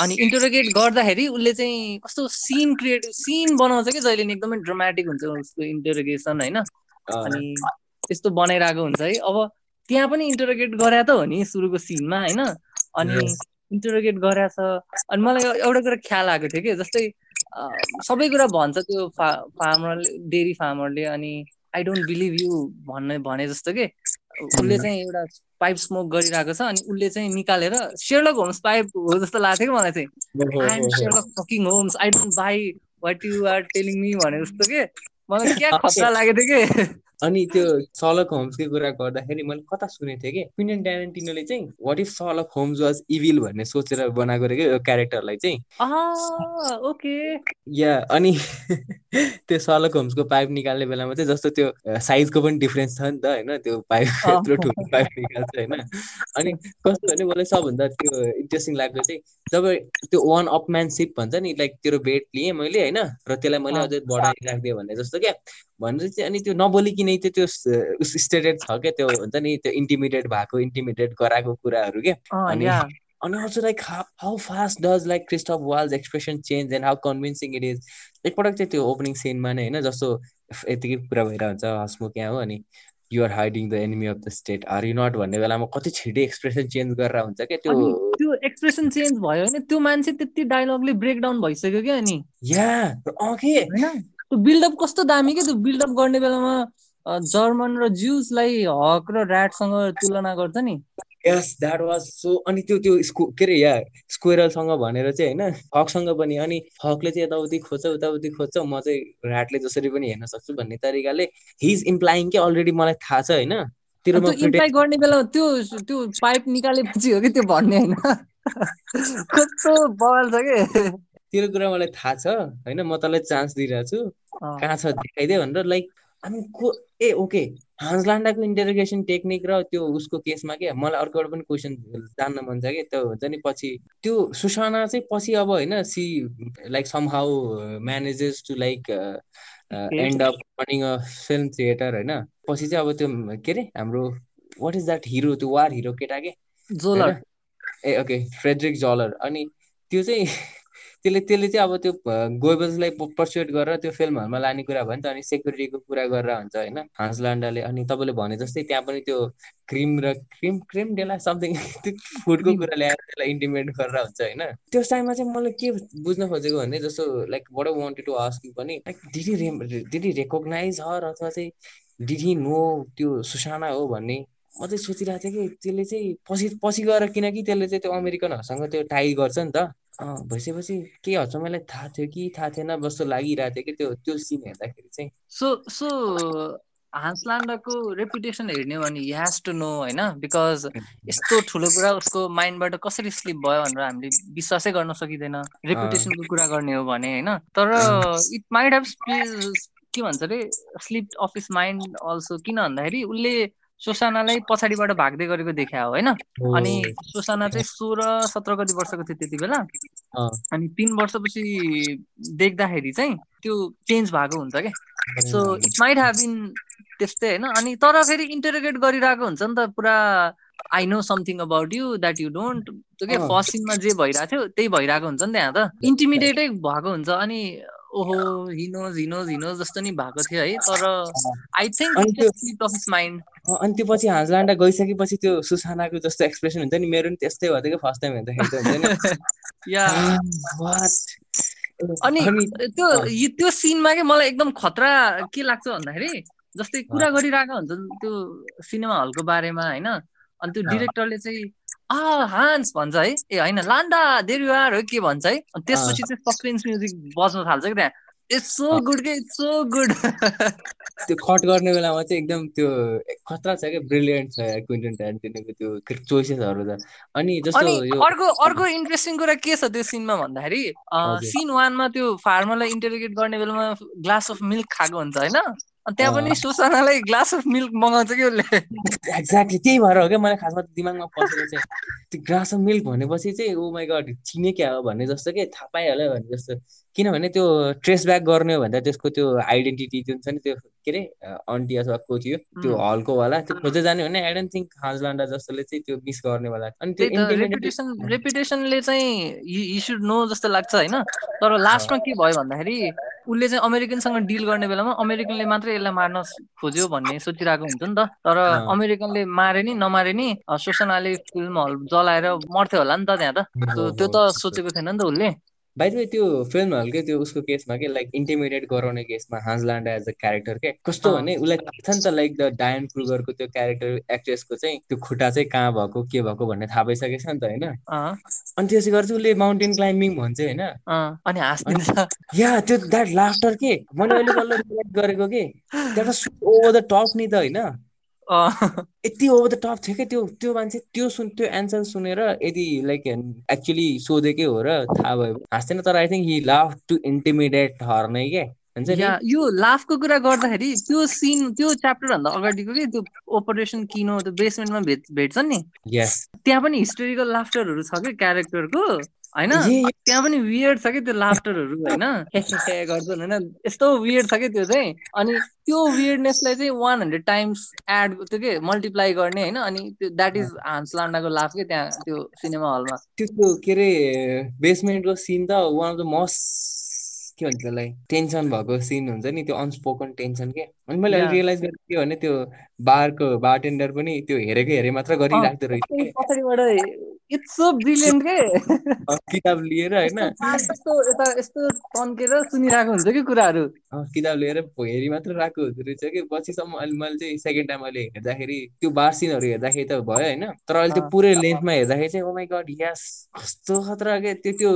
अनि इन्टरोगेट गर्दाखेरि उसले चाहिँ कस्तो सिन क्रिएट सिन बनाउँछ कि? जहिले नि एकदमै ड्रामेटिक हुन्छ उसको इन्टरोगेसन होइन? अनि त्यस्तो बनाइरहेको हुन्छ है। अब त्यहाँ पनि इन्टरोगेट गरे त हो नि सुरुको सिनमा होइन? अनि. इन्टरोगेट गरे छ। अनि मलाई एउ- एउटा कुरा ख्याल आएको थियो कि जस्तै सबै कुरा भन्छ त्यो फा फार्मरले डेरी फार्मरले अनि आई डोन्ट बिलिभ यु भन्ने भने जस्तो के। उसले चाहिँ एउटा पाइप स्मोक गरिरहेको छ अनि उसले चाहिँ निकालेर सेर्लक होम्स पाइप हो जस्तो लाग्थ्यो कि मलाई चाहिँ। I am Sherlock fucking Holmes I don't buy what you are telling me भने जस्तो के। मलाई क्या खतरा लागेको थियो कि? अनि त्यो सलक होम्सकै कुरा गर्दाखेरि मैले कता सुनेको थिएँ कि? क्विन्टन ट्यारेन्टिनोले चाहिँ what if Sherlock Holmes was evil भन्ने सोचेर बनाएको रे यो क्यारेक्टरलाई चाहिँ। ओके। या अनि त्यो सलक होम्सको पाइप निकाल्ने बेलामा चाहिँ जस्तो त्यो साइजको पनि डिफरेन्स छ नि त होइन? त्यो पाइप यत्रो ठुलो पाइप निकाल्छ होइन? अनि कस्तो भने मलाई सबभन्दा त्यो इन्ट्रेस्टिङ लाग्यो चाहिँ जब त्यो वान अपम्यानसिप भन्छ नि लाइक तेरो बेट लिएँ मैले होइन? र त्यसलाई मैले अझै बढाइराखिदिएँ भन्ने जस्तो क्या। भनेर चाहिँ अनि त्यो नबोलिकन चाहिँ त्यो स्टेटेड छ क्या त्यो हुन्छ नि त्यो इन्टिमिडिएट भएको इन्टिमिडिएट गराएको कुराहरू क्या। अनि अनि also like how fast does like Christoph Waltz expression change and how convincing it is एकपटक चाहिँ त्यो ओपनिङ सिनमा नै होइन जस्तो यतिकै कुरा भइरहेको हुन्छ हस्मुख यहाँ हो अनि you're hiding the enemy of the state are you not भन्ने बेलामा कति छिटै एक्सप्रेसन चेन्ज गरेर हुन्छ क्या त्यो। त्यो एक्सप्रेसन चेन्ज भयो भने त्यो मान्छे त्यति डायलगले ब्रेक डाउन भइसक्यो क्या अनि। या अँ के? त्यो बिल्डअप कस्तो दामी के त्यो बिल्डअप गर्ने बेलामा जर्मन र ज्युसलाई हक र ऱ्याटसँग तुलना गर्छ नि। यस द्याट वाज सो अनि त्यो त्यो स्कु के अरे या स्क्वेरलसँग भनेर चाहिँ होइन हकसँग पनि अनि हकले चाहिँ यताउति खोज्छ उताउति खोज्छ म चाहिँ ऱ्याटले जसरी पनि हेर्न सक्छु भन्ने तरिकाले हिज इम्प्लाइङ के अलरेडी मलाई थाहा छ होइन। इम्प्लाइ गर्ने बेला त्यो त्यो पाइप निकालेपछि हो कि त्यो भन्ने होइन? कस्तो बवाल छ कि? तेरो कुरा मलाई थाहा छ होइन? म तँलाई चान्स दिइरहेको छु कहाँ छ देखाइदियो भनेर लाइक अनि को ए ओके। हान्सलान्डाको इन्टरोगेसन टेक्निक र त्यो उसको केसमा के? मलाई अर्को एउटा पनि क्वेसन जान्न मन छ कि? त्यो हुन्छ नि पछि त्यो सुसाना चाहिँ पछि अब होइन see like somehow manages to like end up running a film theatre होइन? पछि चाहिँ अब त्यो के अरे हाम्रो वाट इज द्याट हिरो त्यो वार हिरो केटा के? ए ओके फ्रेडरिक जलर अनि त्यो चाहिँ त्यसले त्यसले चाहिँ अब त्यो गोएबल्सलाई पर्सुएट गरेर त्यो फिल्महरूमा लाने कुरा भयो नि त अनि सेक्युरिटीको कुरा गरेर हुन्छ होइन हान्सलान्डाले अनि तपाईँले भने जस्तै त्यहाँ पनि त्यो क्रिम र क्रिम क्रिम डेला समथिङ त्यो फुडको कुरा ल्याएर त्यसलाई इन्टिमेट गरेर हुन्छ होइन। त्यो टाइममा चाहिँ मैले के बुझ्न खोजेको भने जस्तो like what wanted to ask पनि like did he did he recognize her अथवा चाहिँ डिडी नो त्यो सुसाना हो भन्ने? म चाहिँ सोचिरहेको थिएँ कि त्यसले चाहिँ पछि पछि गएर किनकि त्यसले चाहिँ त्यो अमेरिकनहरूसँग त्यो टाई गर्छ नि त। भइसकेपछि के हच्छ मलाई थाहा थियो कि थाहा थिएन जस्तो लागिरहेको थियो कि त्यो त्यो सिन हेर्दाखेरि चाहिँ। सो सो हान्सलान्डको रेपुटेसन हेर्ने हो भने ह्याज टु नो होइन? बिकज यस्तो ठुलो कुरा उसको माइन्डबाट कसरी स्लिप भयो भनेर हामीले विश्वासै गर्न सकिँदैन। रेपुटेसनको कुरा गर्ने हो भने होइन? तर इट माइट हेभ के भन्छ अरे slip of his mind also किन भन्दाखेरि उसले सोसानालाई पछाडिबाट भाग्दै गरेको देखा हो होइन? अनि सोसाना चाहिँ सोह्र सत्र कति वर्षको थियो त्यति बेला। अनि तिन वर्षपछि देख्दाखेरि चाहिँ त्यो चेन्ज भएको हुन्छ क्या so it might have been त्यस्तै होइन? अनि तर फेरि इन्टरोगेट गरिरहेको हुन्छ नि त पुरा I know something about you that you don't त्यो के? फर्स्ट सिनमा जे भइरहेको थियो त्यही भइरहेको हुन्छ नि त्यहाँ त। इन्टिमिडिएटै भएको हुन्छ। अनि ओहो हिनोज हिनोज हिनोज जस्तो नि भएको थियो है। तर आई थिङ्क माइन्ड अनि त्यो पछि हाजलान्डा गइसकेपछि त्यो सुसानाको जस्तो एक्सप्रेसन हुन्छ नि मेरो नि त्यस्तै भयो थियो फर्स्ट टाइम हेर्दाखेरि अनि त्यो त्यो सिनमा के मलाई एकदम खतरा के लाग्छ भन्दाखेरि जस्तै कुरा गरिरहेको हुन्छ त्यो सिनेमा हलको बारेमा होइन? अनि त्यो डिरेक्टरले चाहिँ आ हान्स भन्छ है। ए होइन लान्डा देरुवार हो के भन्छ है। अनि त्यसपछि चाहिँ सस्पेन्स म्युजिक बज्न थाल्छ कि त्यहाँ। इट्स सो गुड के इट्स सो गुड त्यो कट गर्ने बेलामा चाहिँ एकदम त्यो खतरा छ क्या ब्रिलियन्ट छ क्विन्टन ट्यारेन्टिनोको त्यो चोइसेसहरू त। अनि जस्तो अर्को अर्को इन्ट्रेस्टिङ कुरा के छ त्यो सिनमा भन्दाखेरि सिन वानमा त्यो फार्मरलाई इन्टरोगेट गर्ने बेलामा ग्लास अफ मिल्क खाएको हुन्छ होइन? त्यहाँ पनि सुसानालाई ग्लास अफ मिल्क मगाउँछ कि उसले? एक्ज्याक्टली त्यही भएर हो क्या मलाई खासमा दिमागमा पसेको चाहिँ। त्यो ग्लास अफ मिल्क भनेपछि चाहिँ ओ माई गड चिने क्या हो भन्ने जस्तो के? थाहा पाइहाल्यो भने जस्तो। किनभने त्यो ट्रेस ब्याक गर्ने हो भने त्यसको त्यो आइडेन्टिटी जुन छ नि त्यो के अरे अन्टी अथवा को थियो त्यो हलको वाला त्यो खोज्दै जाने भने I don't think Hans Landa जस्तोले चाहिँ त्यो मिस गर्नेवाला अनि त्यो रेपुटेसन रेपुटेसनले चाहिँ यु सुड नो जस्तो लाग्छ होइन? तर लास्टमा के भयो भन्दाखेरि उसले चाहिँ अमेरिकनसँग डिल गर्ने बेलामा अमेरिकनले मात्रै यसलाई मार्न खोज्यो भन्ने सोचिरहेको हुन्छ नि त। तर अमेरिकनले मारे नि नमारे नि सोसनाले फिल्म हल जलाएर मर्थ्यो होला नि त त्यहाँ त। त्यो त सोचेको थिएन नि त उसले। बाइ द वे त्यो फिल्म हल्कै त्यो उसको केसमा के लाइक इन्टिमिडिएट गराउने केसमा Hans Landa as a character के? कस्तो भने उसलाई थाहा छ नि त लाइक द डायन क्रुगरको त्यो क्यारेक्टर एक्ट्रेसको चाहिँ त्यो खुट्टा चाहिँ कहाँ भएको के भएको भन्ने थाहा पाइसकेको छ नि त होइन? अनि त्यसै चाहिँ उसले माउन्टेन क्लाइम्बिङ भन्छ होइन? अनि हाँस्दिन्छ। या त्यो द्याट लाफ्टर के? मैले अहिले बल्ल गरेको के? द्याट ओभर द टप नि त होइन? यति ओभर द टप थियो क्या त्यो त्यो मान्छे त्यो सुन त्यो एन्सर सुनेर यदि लाइक एक्चुली सोधेकै हो र थाहा भयो हाँस्दैन तर I think he love to intimidate her नै के? यो लाभको कुरा गर्दाखेरि त्यो सिन त्यो च्याप्टर भन्दा अगाडिको कि? त्यो ओपरेसन किनो त्यो बेसमेन्टमा भेट भेट्छ नि? त्यहाँ पनि हिस्टोरिकल लाफ्टरहरू छ कि? क्यारेक्टरको होइन? त्यहाँ पनि वियर्ड छ कि त्यो लाफ्टरहरू होइन? गर्छन् होइन? यस्तो वियर्ड छ कि त्यो चाहिँ? अनि त्यो वियर्डनेसलाई चाहिँ वान हन्ड्रेड टाइम्स एड त्यो के मल्टिप्लाई गर्ने होइन? अनि त्यो द्याट इज हान्स लान्डाको लाफ के त्यहाँ त्यो सिनेमा हलमा त्यो के अरे बेसमेन्टको सिन त वान अफ द मोस्ट के भन्छ त्यसलाई टेन्सन भएको सिन हुन्छ नि त्यो अनस्पोकन टेन्सन के? अनि मैले रियलाइज गरेँ के भने त्यो बारको बारटेन्डर पनि त्यो हेरेको हेरे मात्र गरिराख्दो रहेछ इट्स सो ब्रिलियन्ट के? किताब लिएर होइन? यस्तो यता यस्तो तन्केर सुनिरहेको हुन्छ कि कुराहरू? किताब लिएर हेरि मात्र राखेको हुँदो रहेछ कि? पछिसम्म अहिले मैले चाहिँ सेकेन्ड टाइम अहिले हेर्दाखेरि त्यो बार सिनहरू हेर्दाखेरि त भयो होइन? तर अहिले त्यो पुरै लेन्थमा हेर्दाखेरि चाहिँ ओ माई गड यस कस्तो खतरा के? त्यो त्यो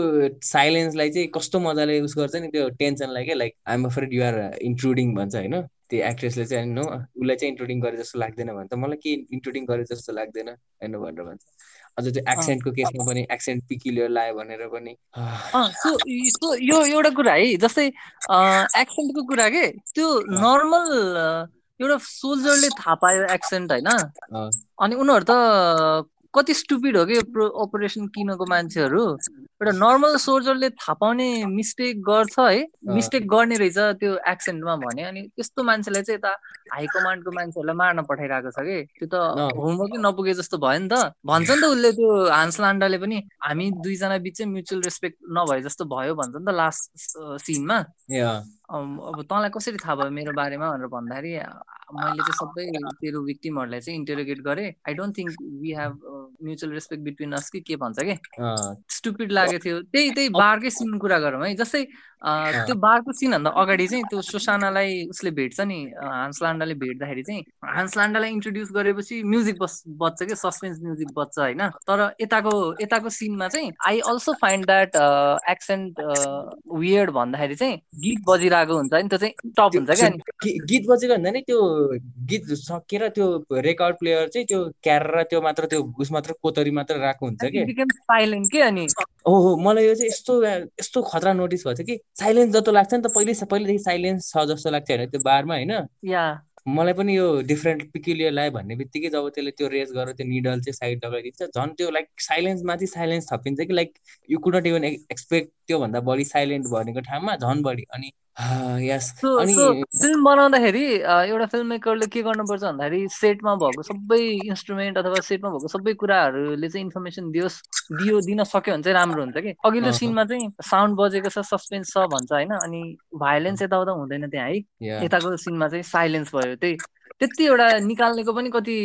साइलेन्सलाई चाहिँ कस्तो मजाले उस गर्छ नि त्यो टेन्सनलाई के? Like I'm afraid you're including भन्छ होइन? त्यो एक्ट्रेसले चाहिँ नो उसलाई चाहिँ इन्क्लुडिङ गरे जस्तो लाग्दैन भन्छ। मलाई के इन्क्लुडिङ गरे जस्तो लाग्दैन? होइन भनेर भन्छ। अझ त्यो एक्सेन्टको केसमा पनि एक्सेन्ट पिकिलियर लायो भनेर पनि। यो एउटा कुरा है जस्तै एक्सेन्टको कुरा के त्यो नर्मल एउटा सोल्जरले थाहा पायो एक्सेन्ट होइन? अनि उनीहरू त कति स्टुपिड हो कि अपरेसन किनको मान्छेहरू? एउटा नर्मल सोल्जरले थाहा पाउने मिस्टेक गर्छ है। मिस्टेक गर्ने रहेछ त्यो एक्सेन्टमा भने। अनि त्यस्तो मान्छेलाई चाहिँ यता हाई कमान्डको मान्छेहरूलाई मार्न पठाइरहेको छ कि। त्यो त होमवर्कै नपुगे जस्तो भयो नि त। भन्छ नि त उसले त्यो हान्स लान्डाले पनि हामी दुईजना बिच चाहिँ म्युचुअल रेस्पेक्ट नभए जस्तो भयो भन्छ नि त लास्ट सिनमा अब तँलाई कसरी थाहा भयो मेरो बारेमा भनेर भन्दाखेरि मैले चाहिँ सबै तेरो विक्टिमहरूलाई चाहिँ इन्टरोगेट गरेँ। I don't think we have mutual respect between us कि के भन्छ कि? स्टुपिड लागेको थियो। त्यही त्यही बारकै सिन कुरा गरौँ है। जस्तै त्यो बारको सिनभन्दा अगाडि चाहिँ त्यो सुसानालाई उसले भेट्छ नि हान्स लान्डाले भेट्दाखेरि चाहिँ हान्स लान्डालाई इन्ट्रोड्युस गरेपछि म्युजिक बस बज्छ कि? सस्पेन्स म्युजिक बज्छ होइन? तर यताको यताको सिनमा चाहिँ I also find that accent weird भन्दाखेरि चाहिँ गीत बजिरहेको हुन्छ नि त्यो चाहिँ टप हुन्छ क्या गीत बजेको भन्दा नि त्यो गीत सकेर त्यो रेकर्ड प्लेयर चाहिँ त्यो क्यार त्यो मात्र त्यो उस मात्र कोतरी मात्र राखेको हुन्छ कि? साइलेन्ट के अनि? ओहो मलाई यो चाहिँ यस्तो यस्तो खतरा नोटिस भएको छ कि साइलेन्स जस्तो लाग्छ नि त पहिले पहिलेदेखि साइलेन्स छ जस्तो लाग्छ होइन त्यो बारमा होइन। मलाई पनि यो डिफ्रेन्ट पिक्युलियर लाग्यो भन्ने बित्तिकै जब त्यसले त्यो रेस गरेर त्यो निडल चाहिँ साइड लगाइदिन्छ झन् त्यो लाइक साइलेन्स माथि साइलेन्स थपिन्छ कि like you could not even expect त्योभन्दा बढी साइलेन्ट भनेको ठाउँमा झन् बढी अनि फिल्म बनाउँदाखेरि एउटा फिल्म मेकरले के गर्नुपर्छ भन्दाखेरि सेटमा भएको सबै इन्स्ट्रुमेन्ट अथवा सेटमा भएको सबै कुराहरूले चाहिँ इन्फर्मेसन दियोस् दियो दिन सक्यो भने चाहिँ राम्रो हुन्छ कि। अघिल्लो सिनमा चाहिँ साउन्ड बजेको छ सस्पेन्स छ भन्छ होइन। अनि भाइलेन्स यताउता हुँदैन त्यहाँ है। यताको सिनमा चाहिँ साइलेन्स भयो त्यही त्यति एउटा निकाल्नेको पनि कति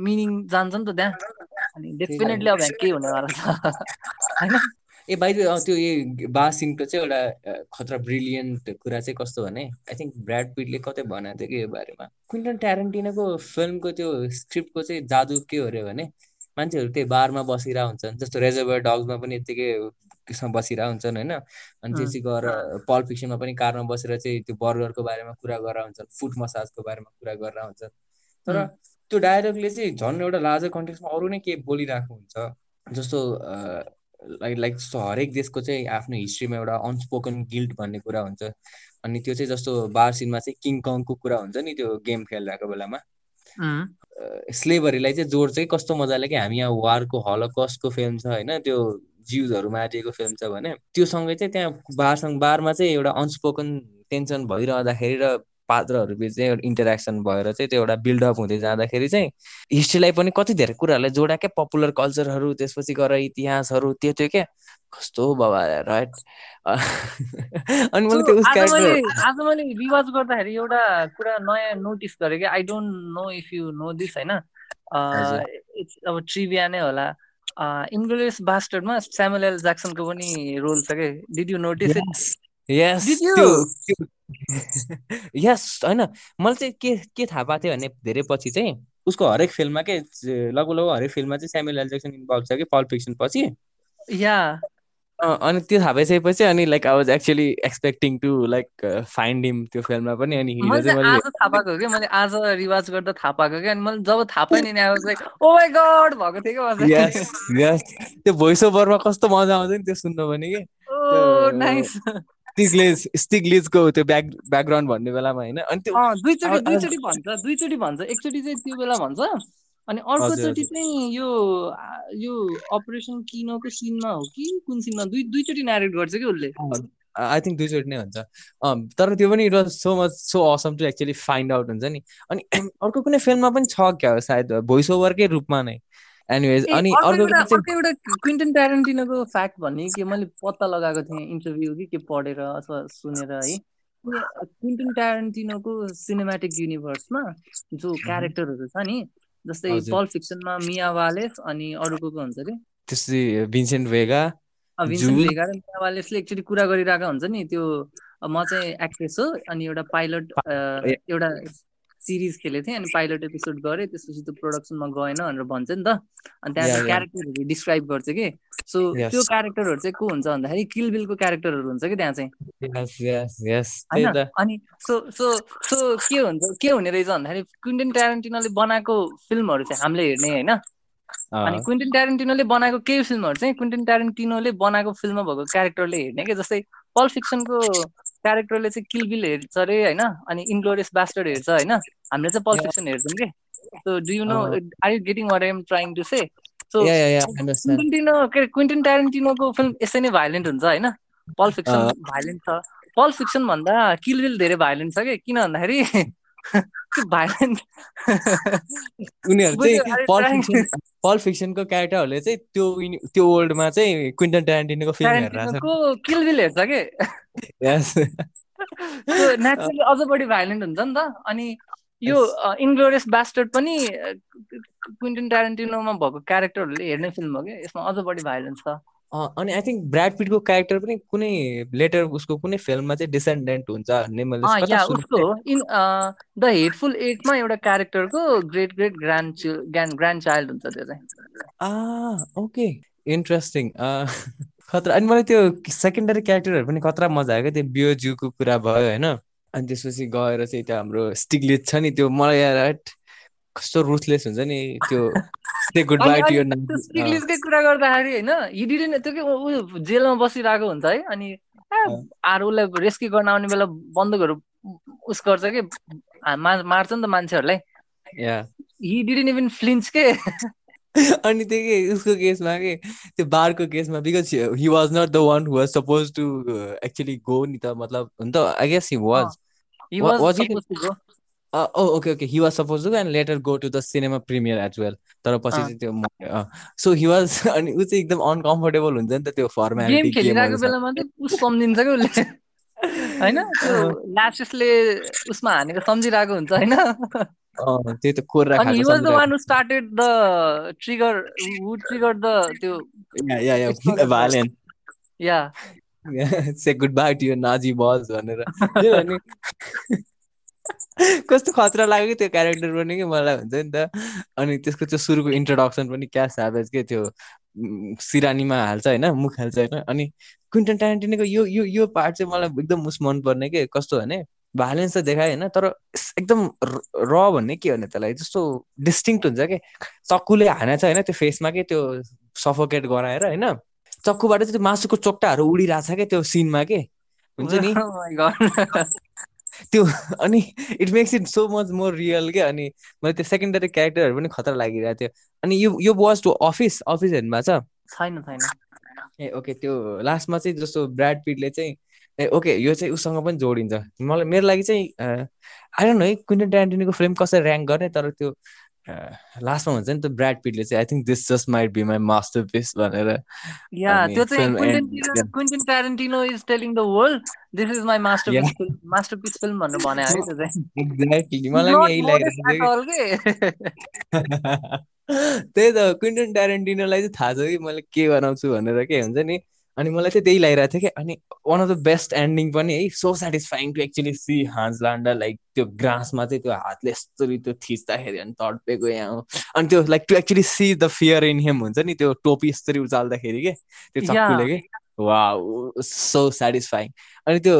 मिनिङ जान्छ नि त त्यहाँ। अनि डेफिनेटली अब के हुनेवाला छ होइन? ए बाई त्यो ए बासिङको चाहिँ एउटा खतरा ब्रिलियन्ट कुरा चाहिँ कस्तो भने आई थिङ्क ब्राड पिटले कतै भनेको थियो कि यो बारेमा। क्विन्टन ट्यारेन्टिनाको फिल्मको त्यो स्क्रिप्टको चाहिँ जादु के हो अरे भने मान्छेहरू त्यही बारमा बसिरहेको हुन्छन् जस्तो रेजर्भर डग्समा पनि यत्तिकै त्यसमा बसिरहेको हुन्छन् होइन? अनि त्यसै गएर पल फिक्सनमा पनि कारमा बसेर चाहिँ त्यो बर्गरको बारेमा कुरा गरेर हुन्छन् फुट मसाजको बारेमा कुरा गरेर हुन्छन् तर त्यो डायलगले चाहिँ झन् एउटा लार्जर कन्टेक्समा अरू नै के बोलिरहेको हुन्छ जस्तो लाइक लाइक हरेक देशको चाहिँ आफ्नो हिस्ट्रीमा एउटा अनस्पोकन गिल्ट भन्ने कुरा हुन्छ। अनि त्यो चाहिँ जस्तो बार सिनमा चाहिँ किङ कङको कुरा हुन्छ नि त्यो गेम खेलिरहेको बेलामा। स्लेभरीलाई चाहिँ जोड चाहिँ कस्तो मजाले कि हामी यहाँ वारको हलकस्टको फिल्म छ होइन त्यो जिउजहरू मारिएको फिल्म छ भने त्योसँगै चाहिँ त्यहाँ बारसँग बारमा चाहिँ एउटा अनस्पोकन टेन्सन भइरहँदाखेरि र पात्रहरू बिच चाहिँ एउटा इन्टरेक्सन भएर चाहिँ त्यो एउटा बिल्डअप हुँदै जाँदाखेरि चाहिँ हिस्ट्रीलाई पनि कति धेरै कुराहरूलाई जोडा क्या? पपुलर कल्चरहरू त्यसपछि गएर इतिहासहरू त्यो त्यो क्या? कस्तो बाबा राइट अनि मैले त्यो आज मैले रिवाज गर्दाखेरि एउटा कुरा नयाँ नोटिस गरेँ कि I don't know if you know this होइन? अब ट्रिभिया नै होला। इन्ग्लिस बास्टर्डमा स्यामुएल एल ज्याक्सनको पनि रोल छ के did you notice it yes? त्यो यस होइन मैले चाहिँ के के थाहा पाएको थिएँ भने धेरै पछि चाहिँ उसको हरेक फिल्ममा के लगभग लगभग हरेक फिल्ममा चाहिँ स्यामुएल एल ज्याक्सन इन्भल्भ छ कि पल फिक्सन पछि? या। अनि त्यो थाहा पाइसकेपछि अनि like I was actually expecting to like find him त्यो फिल्ममा पनि अनि मैले चाहिँ चाहिँ मैले आज थाहा पाएको कि? मैले आज रिवाज गर्दा थाहा पाएको कि? अनि मैले जब थाहा पाएँ नि I was like oh my god भएको थियो कि यस यस त्यो भोइस ओभरमा कस्तो मजा आउँछ नि त्यो सुन्नु पनि कि? नाइस स्टिग्लेज स्टिग्लेजको त्यो ब्याक ब्याकग्राउन्ड भन्ने बेलामा होइन? अनि त्यो दुईचोटि दुईचोटि भन्छ दुईचोटि भन्छ। एकचोटि चाहिँ त्यो बेला भन्छ। अनि अर्कोचोटि। चाहिँ यो यो अपरेसन किनोको सिनमा हो कि कुन सिनमा? दुई दुईचोटि नारेट गर्छ कि उसले। आई थिङ्क दुईचोटि नै हुन्छ। तर त्यो पनि it was so much so awesome to actually find out हुन्छ नि। अनि अर्को कुनै फिल्ममा पनि छ क्या हो सायद भोइस ओभरकै रूपमा नै। एनिवेज अनि अर्को एउटा क्विन्टन ट्यारेन्टिनोको फ्याक्ट भन्ने कि मैले पत्ता लगाएको थिएँ इन्टरभ्यू कि के पढेर अथवा सुनेर है क्विन्टन ट्यारेन्टिनोको सिनेमेटिक युनिभर्समा जो क्यारेक्टरहरू छ नि जस्तै। पल फिक्सनमा मिया वालेस अनि अरू को को हुन्छ कि त्यसपछि भिन्सेन्ट भेगा भिन्सेन्ट। भेगा र मिया वालेसले एकचोटि कुरा गरिरहेका हुन्छ नि त्यो म चाहिँ एक्ट्रेस हो अनि एउटा पाइलट एउटा सिरिज खेलेको थिएँ अनि पाइलट एपिसोड गरेँ त्यसपछि त्यो प्रोडक्सनमा गएन भनेर भन्छ नि त। अनि त्यहाँ. क्यारेक्टरहरू डिस्क्राइब गर्छ कि? सो. त्यो क्यारेक्टरहरू चाहिँ को हुन्छ भन्दाखेरि किल बिलको क्यारेक्टरहरू हुन्छ कि त्यहाँ चाहिँ? अनि सो सो सो के हुन्छ के हुने रहेछ भन्दाखेरि क्विन्टन ट्यारेन्टिनोले बनाएको फिल्महरू चाहिँ हामीले हेर्ने होइन। अनि क्विन्टन ट्यारेन्टिनोले बनाएको केही फिल्महरू चाहिँ क्विन्टन ट्यारेन्टिनोले बनाएको फिल्ममा भएको क्यारेक्टरले हेर्ने कि? जस्तै पल फिक्सनको क्यारेक्टरले चाहिँ किल बिल हेर्छ अरे होइन अनि इन्ग्लोरियस बास्टर्ड हेर्छ होइन हामीले चाहिँ पल Yeah. फिक्सन हेर्छौँ कि so do you know. Are you getting what am trying to say so. Quentino के क्विन्टिन ट्यारेन्टिनोको फिल्म यसै नै भाइलेन्ट हुन्छ होइन पल फिक्सन। भाइलेन्ट छ पल फिक्सन भन्दा किल बिल धेरै भाइलेन्ट छ कि किन भन्दाखेरि भाइलेन्ट उनीहरू चाहिँ पल फिक्सनको क्यारेक्टरहरूले चाहिँ त्यो त्यो वर्ल्डमा चाहिँ क्विन्टन ट्यारेन्टिनोको फिल्म हेरिरहेको ट्यारेन्टिनोको किल बिल हेर्छ कि? नेचुरली अझ बढी भाइलेन्ट हुन्छ नि त। अनि यो इन्ग्लोरियस बास्टर्ड पनि क्विन्टन ट्यारेन्टिनोमा भएको क्यारेक्टरहरूले हेर्ने फिल्म हो कि? यसमा अझ बढी भाइलेन्स छ। अनि आई थिङ्क ब्राड पिटको क्यारेक्टर पनि कुनै लेटर उसको कुनै फिल्ममा चाहिँ डिसेन्डेन्ट हुन्छ भन्ने मैले या उसको। इन द हेटफुल एटमा एउटा क्यारेक्टरको great great grand grand grand child हुन्छ त्यो चाहिँ आ ओके इन्ट्रेस्टिङ खतरा अनि मलाई त्यो सेकेन्डरी क्यारेक्टरहरू पनि खतरा मजा आयो क्या त्यो बियोज्यूको कुरा भयो होइन अनि त्यसपछि गएर चाहिँ त्यो हाम्रो स्टिग्लेट छ नि त्यो मलाई कस्तो रुथलेस हुन्छ नि त्यो गुड अनि बाई टु अनि यर त्यो स्टिग्लिसकै कुरा गर्दाखेरि होइन हिडिडिन त्यो के ऊ जेलमा बसिरहेको हुन्छ है अनि। आर उसलाई रेस्क्यु गर्न आउने बेला बन्दुकहरू उस गर्छ कि मार्छ नि त मान्छेहरूलाई। हि डिडन्ट इभन फ्लिन्च के अनि त्यो के उसको केसमा के त्यो बारको केसमा because he was not the one who was suppose to actually go नि त मतलब हुन त I guess he was was okay okay he was suppose to and later go to the cinema premiere as well तर पछि। चाहिँ त्यो so he was अनि ऊ चाहिँ एकदम अनकम्फर्टेबल हुन्छ नि त त्यो फर्मालिटी होइन? ल्यासेसले उसमा हानेको सम्झिरहेको हुन्छ होइन? अनि त्यही त कोर्रा हि खाएको वाज द सम्झिरहेको one who started the trigger who trigger the त्यो yeah yeah yeah Explosion. Violent yeah say goodbye to your Nazi बस भनेर। त्यो भने कस्तो खतरा लाग्यो कि त्यो क्यारेक्टर पनि कि मलाई हुन्छ नि त। अनि त्यसको त्यो सुरुको इन्ट्रोडक्सन पनि क्या स्याभेज के त्यो सिरानीमा हाल्छ होइन मुख हाल्छ होइन। अनि क्विन्टन ट्यारेन्टिनीको यो यो यो पार्ट चाहिँ मलाई एकदम उस मनपर्ने के कस्तो भने भाइलेन्स त देखायो होइन तर एकदम र भन्ने के भने त्यसलाई जस्तो डिस्टिङ्क्ट हुन्छ कि। चक्कुले हानेछ होइन त्यो फेसमा के त्यो सफोकेट गराएर होइन। चक्कुबाट चाहिँ त्यो मासुको चोक्टाहरू उडिरहेछ क्या त्यो सिनमा के हुन्छ नि। Oh. त्यो अनि it makes it so much more real के अनि मलाई त्यो सेकेन्डरी क्यारेक्टरहरू पनि खतरा लागिरहेको थियो। अनि यो yo was to office office छ? छैन छैन। ए ओके त्यो लास्टमा चाहिँ जस्तो ब्राड पिटले चाहिँ ए ओके यो चाहिँ उसँग पनि जोडिन्छ। मलाई मेरो लागि चाहिँ आई डोन्ट नो है क्विन्टन ट्यारेन्टिनीको फिल्म कसरी ऱ्याङ्क गर्ने तर त्यो लास्टमा हुन्छ नि त ब्राड पिटले चाहिँ I think this just might be my masterpiece भनेर या त्यो चाहिँ Quentin Tarantino is telling the world this is my master masterpiece film भनेर भने है त्यो चाहिँ। एक्ज्याक्टली मलाई पनि यही लागिरहेको त्यही त क्विन्टन ट्यारेन्टिनोलाई चाहिँ थाहा छ कि मैले के बनाउँछु भनेर के हुन्छ नि? अनि मलाई चाहिँ त्यही लागिरहेको थियो कि अनि one of the best ending पनि है so satisfying to actually see Hans Landa like त्यो ग्रासमा चाहिँ त्यो हातले यस्तरी त्यो थिच्दाखेरि अनि तडपेको यहाँ अनि त्यो like to actually see the fear in him हुन्छ नि त्यो टोपी यस्तरी उचाल्दाखेरि के त्यो चक्कुले के। वा सो सेटिस्फाइङ अनि त्यो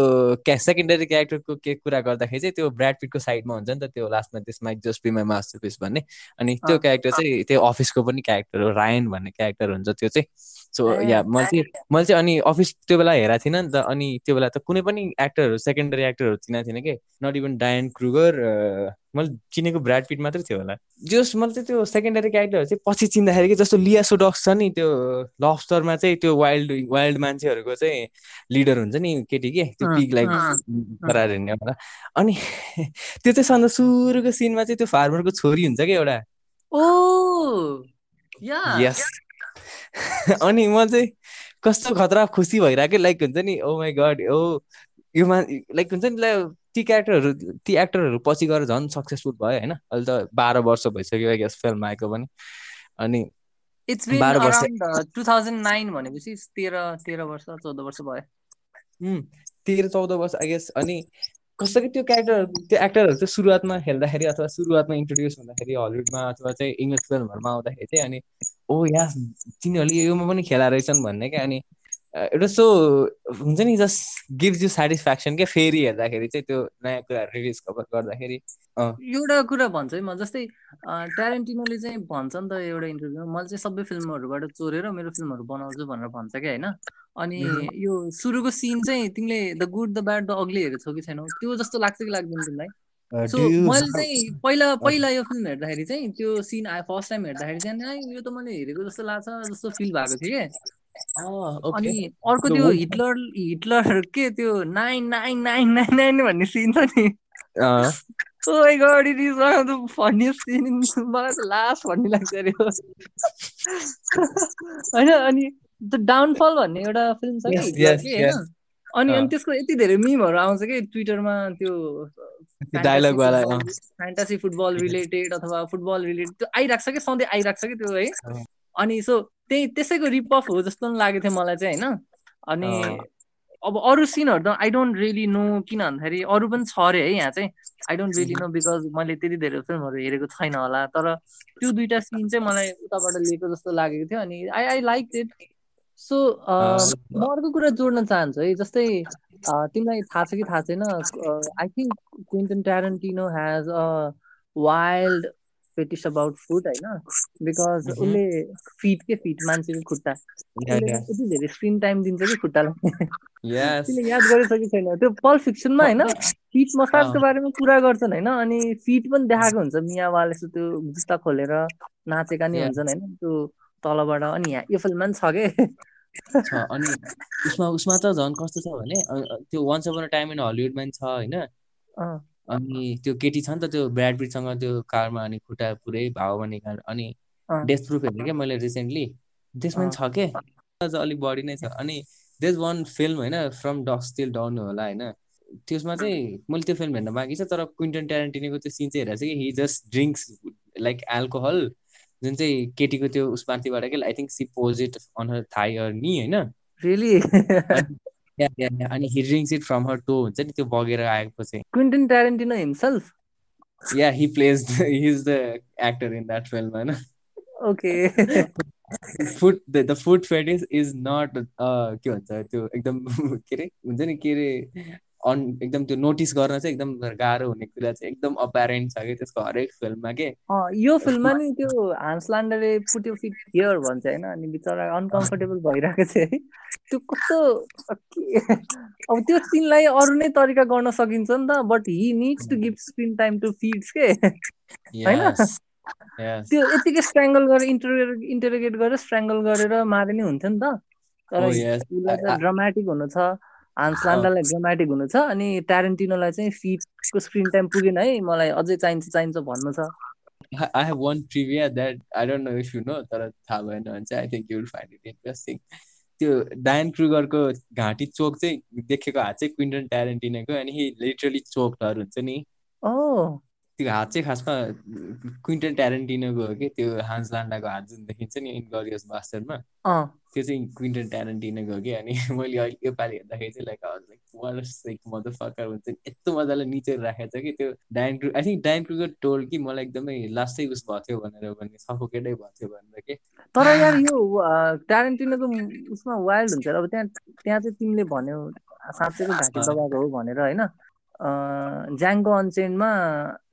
क्या सेकेन्डरी क्यारेक्टरको के कुरा गर्दाखेरि चाहिँ त्यो ब्राड पिटको साइडमा हुन्छ नि त त्यो लास्टमा त्यस might just be my masterpiece भन्ने। अनि त्यो क्यारेक्टर चाहिँ त्यो अफिसको पनि क्यारेक्टर हो रायन भन्ने क्यारेक्टर हुन्छ त्यो चाहिँ। सो या मैले चाहिँ मैले चाहिँ अनि अफिस त्यो बेला हेरेको थिइनँ नि त अनि त्यो बेला त कुनै पनि एक्टरहरू सेकेन्डरी एक्टरहरू चिनाएको थिएन कि? नट इभन डायन क्रुगर मैले चिनेको ब्राड पिट मात्रै थियो होला। जस मैले चाहिँ त्यो सेकेन्डरी क्यारेक्टरहरू चाहिँ पछि चिन्दाखेरि कि जस्तो लिया सोडक्स छ नि त्यो लफस्टरमा चाहिँ त्यो वाइल्ड वाइल्ड मान्छेहरूको चाहिँ लिडर हुन्छ नि केटी के? त्यो पिगलाई गराएर हिँड्ने होला। अनि त्यो चाहिँ सन्त सुरुको सिनमा चाहिँ त्यो फार्मरको छोरी हुन्छ कि एउटा। ओ यस। अनि म चाहिँ कस्तो खतरा खुसी भइरहेको लाइक हुन्छ नि ओ माई गड ओ यो मा लाइक हुन्छ नि ती क्यारेक्टरहरू ती एक्टरहरू पछि गएर झन् सक्सेसफुल भयो होइन। अहिले त बाह्र वर्ष भइसक्यो आई गेस फिल्म आएको पनि। अनि it's been two thousand nine भनेपछि तेह्र तेह्र वर्ष चौध वर्ष भयो। तेह्र चौध वर्ष आई गेस अनि कस्तो कि त्यो क्यारेक्टर त्यो एक्टरहरू चाहिँ सुरुवातमा खेल्दाखेरि अथवा सुरुवातमा इन्ट्रोड्युस हुँदाखेरि हलिउडमा अथवा चाहिँ इङ्ग्लिस फिल्महरूमा आउँदाखेरि चाहिँ अनि ओ या तिनीहरूले योमा पनि खेला रहेछन् भन्ने क्या। अनि एउटा सो हुन्छ नि जस्ट गिभ्स यु सेटिस्फ्याक्सन क्या फेरि हेर्दाखेरि चाहिँ त्यो नयाँ कुराहरू खबर गर्दाखेरि। एउटा कुरा भन्छ है म जस्तै ट्यारेन्टिनोले चाहिँ भन्छ नि त एउटा इन्टरभ्यूमा मैले चाहिँ सबै फिल्महरूबाट चोरेर मेरो फिल्महरू बनाउँछु भनेर भन्छ क्या होइन? अनि यो सुरुको सिन चाहिँ तिमीले the good the bad the ugly हेरेको छौ कि छैनौ? त्यो जस्तो लाग्छ कि लाग्दैन तिमीलाई? सो मैले चाहिँ पहिला पहिला यो फिल्म हेर्दाखेरि चाहिँ त्यो सिन आयो फर्स्ट टाइम हेर्दाखेरि चाहिँ यो त मैले हेरेको जस्तो लाग्छ जस्तो फिल भएको थियो क्या अनि अर्को त्यो हिटलर हिटलर के त्यो nine nine nine nine nine भन्ने सिन छ नि। मलाई त लास्ट भन्ने लाग्छ अरे होइन अनि द डाउनफल भन्ने एउटा फिल्म छ कि? अनि अनि त्यसको यति धेरै मिमहरू आउँछ कि ट्विटरमा त्यो डायलग वाला फ्यान्टासी फुटबल रिलेटेड अथवा फुटबल रिलेटेड त्यो आइरहेको छ कि? सधैँ आइरहेको छ कि त्यो है? अनि सो त्यही त्यसैको रिपअफ हो जस्तो पनि लागेको थियो मलाई चाहिँ होइन? अनि अब अरू सिनहरू त आई डोन्ट रियली नो किन भन्दाखेरि अरू पनि छ अरे है यहाँ चाहिँ। I don't really know because मैले त्यति धेरै फिल्महरू हेरेको छैन होला। तर त्यो दुइटा सिन चाहिँ मलाई उताबाट लिएको जस्तो लागेको थियो अनि I I like it so म अर्को कुरा जोड्न चाहन्छु है जस्तै तिमीलाई थाहा छ कि थाहा छैन I think Quentin Tarantino has a wild fetish about food होइन? बिकज उसले फिट के फिट मान्छेको खुट्टा। यति धेरै स्क्रिन टाइम दिन्छ कि खुट्टालाई। तिमीले याद गरेछ कि छैन। त्यो पल फिक्सनमा होइन फिट मसाजको बारेमा कुरा गर्छन् होइन? अनि फिट पनि देखाएको हुन्छ मियावाले त्यो जुत्ता खोलेर नाचेका नि हुन्छन् होइन? त्यो तलबाट अनि यहाँ यो फिल्ममा पनि छ के? अनि उसमा उसमा त झन् कस्तो छ भने त्यो once upon a time in हलिउडमा पनि छ होइन? अनि त्यो केटी छ नि त त्यो ब्राड पिटसँग त्यो कारमा अनि खुट्टा पुरै भाव निकाल अनि डेथ प्रुफ हेर्ने क्या मैले रिसेन्टली त्यसमा छ के? अलिक बढी नै छ अनि देश वान फिल्म होइन फ्रम डक्स स्टिल डाउन होला होइन? त्यसमा चाहिँ मैले त्यो फिल्म हेर्न बाँकी छ तर क्विन्टन ट्यारेन्टिनीको त्यो सिन चाहिँ हेरेको छ कि he just drinks like alcohol जुन चाहिँ केटीको त्यो उसमाथिबाट कि I think she pours it on her thigh or नि होइन? अनि he drinks it from her toe हुन्छ नि? त्यो बगेर आएको चाहिँ। Quentin Tarantino himself yeah he plays he is the actor in that film होइन? Okay food the food fetish is not के भन्छ त्यो एकदम के अरे हुन्छ नि? के अरे अन एकदम त्यो नोटिस गर्न चाहिँ एकदम गाह्रो हुने कुरा चाहिँ एकदम अप्यारेन्ट छ कि त्यसको हरेक फिल्ममा के? यो फिल्ममा नि त्यो हान्स लान्डरले पुट्यो फिट हियर भन्छ होइन अनि बिचरा अनकम्फर्टेबल भइरहेको छ है। त्यो कस्तो अब त्यो सिनलाई अरू नै तरिका गर्न सकिन्छ नि त but he needs to give screen time to feets के? होइन? त्यो यतिकै स्ट्राङ्गल गरेर इन्टरगेट इन्टरगेट गरेर स्ट्राङ्गल गरेर मारे नै हुन्थ्यो नि त। तर oh, ड्रामेटिक हुनु छ। हान्स लान्डालाई ड्रामेटिक हुनु छ अनि ट्यारेन्टिनोलाई चाहिँ फिटको स्क्रिन टाइम पुगेन है मलाई अझै चाहिन्छ चाहिन्छ भन्नु छ। I have one trivia that I don't know if you know तर थाहा भएन भने चाहिँ I think you will find it interesting त्यो डायन क्रुगरको घाँटी चोक चाहिँ देखेको हात चाहिँ क्विन्टन ट्यारेन्टिनोको अनि हि लिटरली चोकहरू हुन्छ नि। ओ त्यो हात चाहिँ खासमा क्विन्टन ट्यारेन्टिनोको हो कि त्यो हान्स लान्डाको हात जुन देखिन्छ नि इन्गरियस बास्टरमा त्यो चाहिँ क्विन्टन ट्यारेन्टिनोको हो कि अनि मैले अहिले योपालि हेर्दाखेरि चाहिँ like like what sick motherfucker हुन्छ। यस्तो मजाले निचेर राखेको छ कि त्यो डाइन क्रु आई थिङ्क डाइन क्रुको टोल कि मलाई एकदमै लास्टै उस भएको थियो भनेर भने सफोकेटै भएको थियो भनेर के। तर यार यो ट्यारेन्टिनोको उसमा वाइल्ड हुन्छ अब त्यहाँ त्यहाँ चाहिँ तिमीले भन्यो साँच्चैको घाँटी दबाएको हो भनेर होइन? ज्याङ्गो अनचेन्डमा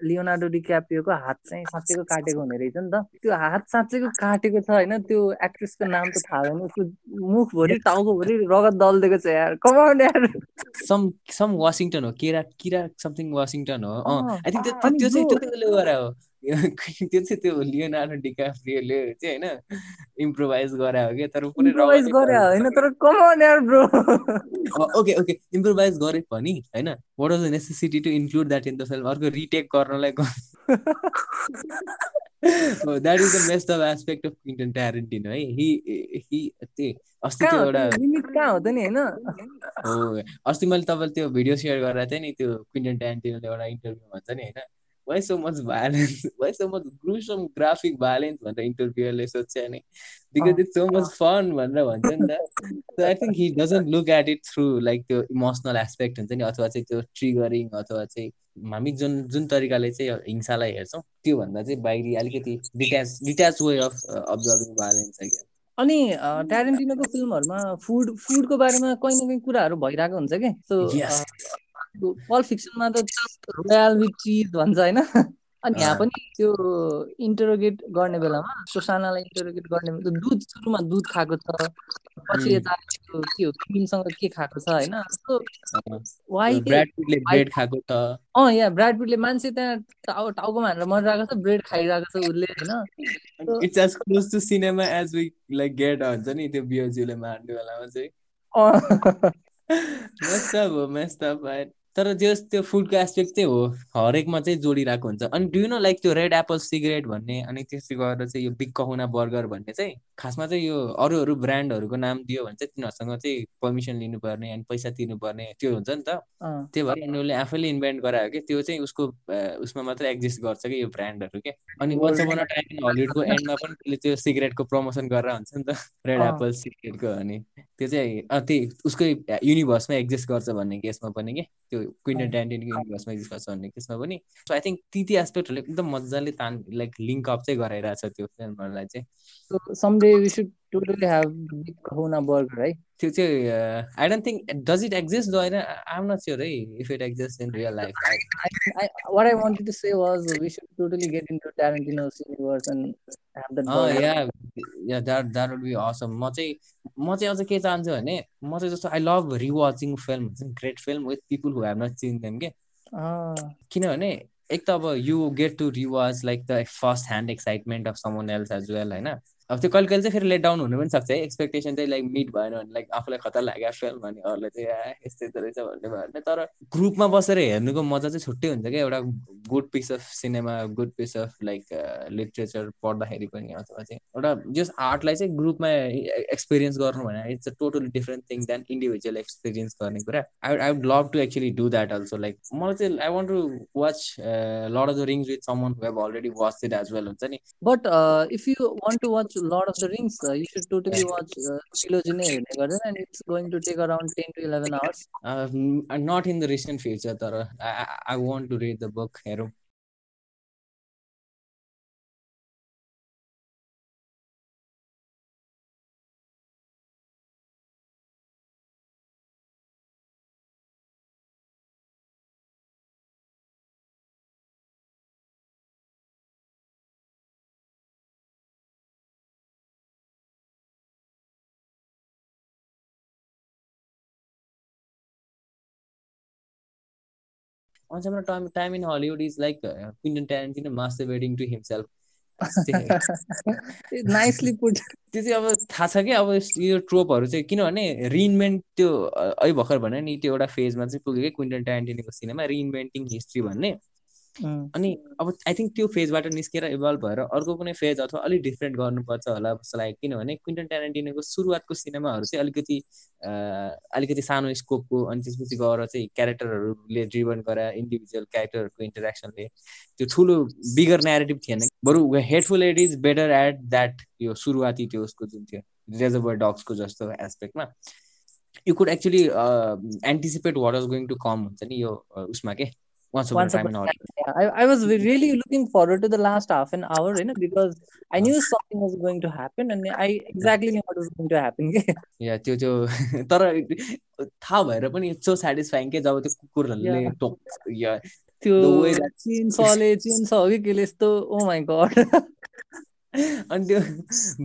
लियोनार्डो डिक्याप्रियोको हात चाहिँ साँच्चैको काटेको हुने रहेछ नि त। त्यो हात साँच्चैको काटेको छ होइन त्यो एक्ट्रेसको नाम त थाहा छैन उसको मुखभरि टाउकोभरि रगत दलिदिएको छ यार। कमाउन्ड यार। सम सम वासिङटन हो केरा किरा समथिङ वासिङटन हो। आई थिङ्क त्यो चाहिँ त्यो चाहिँ हो। त्यो चाहिँ त्यो लियोनार्डो डिकाप्रियोले चाहिँ होइन इम्प्रोभाइज गरे हो कि तर पुरै इम्प्रोभाइज गरे होइन तर कमन यार ब्रो ओके ओके इम्प्रोभाइज गरे पनि होइन what was the necessity to include that in the film अर्को रिटेक गर्नलाई that is the best of aspect of Quentin Tarantino है हि हि त्यही अस्ति त्यो एउटा लिमिट कहाँ हो त नि होइन? हो अस्ति मैले तपाईँले त्यो भिडियो सेयर गरेर थिएँ नि त्यो क्विन्टन ट्यारेन्टिनोले एउटा इन्टरभ्यू भन्छ नि होइन why so much violence why so much gruesome graphic violence भनेर इन्टरभ्युअरले सोध्छ नि because it's so much fun भनेर भन्छ नि त I think he doesn't look at it through like त्यो इमोसनल एस्पेक्ट हुन्छ नि अथवा चाहिँ त्यो ट्रिगरिङ अथवा चाहिँ हामी जुन जुन तरिकाले चाहिँ हिंसालाई हेर्छौँ त्योभन्दा चाहिँ बाहिरी अलिकति detach detach way of observing violence क्या अनि ट्यारेन्टिनोको फिल्महरूमा फुड फुडको बारेमा कहीँ न कहीँ कुराहरू भइरहेको हुन्छ कि सो पल फिक्सनमा त रोयल विथ चिज भन्छ होइन? अनि यहाँ पनि त्यो इन्टरोगेट गर्ने बेलामा सोसानालाई इन्टरोगेट गर्ने दुध सुरुमा दुध खाएको छ पछि यता त्यो के हो क्रिमसँग के खाएको छ होइन? अँ। यहाँ ब्राड पिटले मान्छे त्यहाँ टाउ टाउकोमा हानेर मरिरहेको छ ब्रेड खाइरहेको छ उसले होइन? It's as close to cinema as we like get हुन्छ नि त्यो बियोज्यूले मार्ने बेलामा चाहिँ। तर त्यो त्यो फुडको एस्पेक्ट चाहिँ हो। हरेकमा चाहिँ जोडिरहेको हुन्छ। अनि डु नो लाइक त्यो रेड एप्पल सिगरेट भन्ने अनि त्यसले गरेर चाहिँ यो बिग कहुना बर्गर भन्ने चाहिँ खासमा चाहिँ यो अरू अरू ब्रान्डहरूको नाम दियो भने चाहिँ तिनीहरूसँग चाहिँ पर्मिसन लिनुपर्ने अनि पैसा तिर्नुपर्ने त्यो हुन्छ नि त। त्यही भएर उनीहरूले आफैले इन्भेन्ट गरायो कि त्यो चाहिँ उसको उसमा मात्रै एक्जिस्ट गर्छ कि यो ब्रान्डहरू के? अनि वान्स अन टाइम हलिउडको एन्डमा पनि त्यसले त्यो सिगरेटको प्रमोसन गरेर हुन्छ नि त। रेड एप्पल सिगरेटको अनि त्यो चाहिँ त्यही उसकै युनिभर्समा एक्जिस्ट गर्छ भन्ने केसमा पनि के? त्यो क्विन्टन ट्यान्टिनको युनिभर्समा एक्जिस्ट गर्छ भन्ने केसमा पनि। सो आई थिङ्क ती ती एस्पेक्टहरूले एकदम मजाले तान लाइक लिङ्क अप चाहिँ गराइरहेछ त्यो फिल्महरूलाई चाहिँ। Someday we should totally have big kahuna burger right? त्यो चाहिँ I don't think does it exist though होइन आई एम नट स्योर है if it exist in real life what I wanted to say was we should totally get into Tarantino's universe and have that. Oh yeah, yeah, that that would be awesome. म चाहिँ म चाहिँ अझ के चाहन्छु भने म चाहिँ जस्तो I love rewatching film great film with people who have not seen them के किनभने एक त अब you get to rewatch like the first hand excitement of someone else as well होइन? अब त्यो कहिले कहिले चाहिँ फेरि लेट डाउन हुनु पनि सक्छ है। एक्सपेक्टेसन चाहिँ लाइक मिट भएन भने लाइक आफूलाई खतरा लाग्यो फिल्म भने अरूलाई चाहिँ आ यस्तै रहेछ भन्ने भयो भने। तर ग्रुपमा बसेर हेर्नुको मजा चाहिँ छुट्टै हुन्छ क्या। एउटा good piece of cinema good piece of like literature पढ्दाखेरि पनि अथवा चाहिँ एउटा जस आर्टलाई चाहिँ ग्रुपमा एक्सपिरियन्स गर्नु भने it's a totally different thing than individual experience गर्ने कुरा। I I would love to actually do that also like मलाई चाहिँ I want to watch Lord of the Rings with someone who have already watch it as well हुन्छ नि। But if you want to watch Lord of the Rings. Uh, you should totally watch uh, Trilogy and it's going to take around 10 to 11 hours. Uh, uh not in the recent future, Tara. I, I want to read the book, Hero. Once upon a time, time in Hollywood is like uh, Quentin Tarantino masturbating to himself. Nicely put त्यो चाहिँ अब थाहा छ कि अब यो ट्रोपहरू चाहिँ किनभने रिइन्भेन्ट त्यो अहिले भर्खर भने नि त्यो एउटा फेजमा चाहिँ पुग्यो कि क्विन्टन ट्यान्टिनीको सिनेमा रिइन्भेन्टिङ हिस्ट्री भन्ने अनि अब आई थिङ्क त्यो फेजबाट निस्केर इभल्भ भएर अर्को कुनै फेज अथवा अलिक डिफ्रेन्ट गर्नुपर्छ होला जस्तो लाग्यो। किनभने क्विन्टन ट्यारेन्टिनोको सुरुवातको सिनेमाहरू चाहिँ अलिकति अलिकति सानो स्कोपको अनि त्यसपछि गएर चाहिँ क्यारेक्टरहरूले ड्रिभन गराए इन्डिभिजुअल क्यारेक्टरहरूको इन्टरेक्सनले त्यो ठुलो बिगर नेगेटिभ थिएन बरु hateful eight is better at that यो सुरुवाती त्यो उसको जुन थियो रेजर्भर डग्सको जस्तो एस्पेक्टमा you could actually anticipate what was going to come हुन्छ नि यो उसमा के? Once upon Once a time upon in a Hollywood. time, yeah. I, I was re- really looking forward to the last half an hour, you know, because I knew something was going to happen and I exactly knew what was going to happen. या त्यो त्यो तर थाहा भएर पनि it's so satisfying के जब त्यो कुकुरहरूले Yeah. टोक या त्यो The way that- चेन सले चेन छ हो कि केले यस्तो ओ माई गड अनि त्यो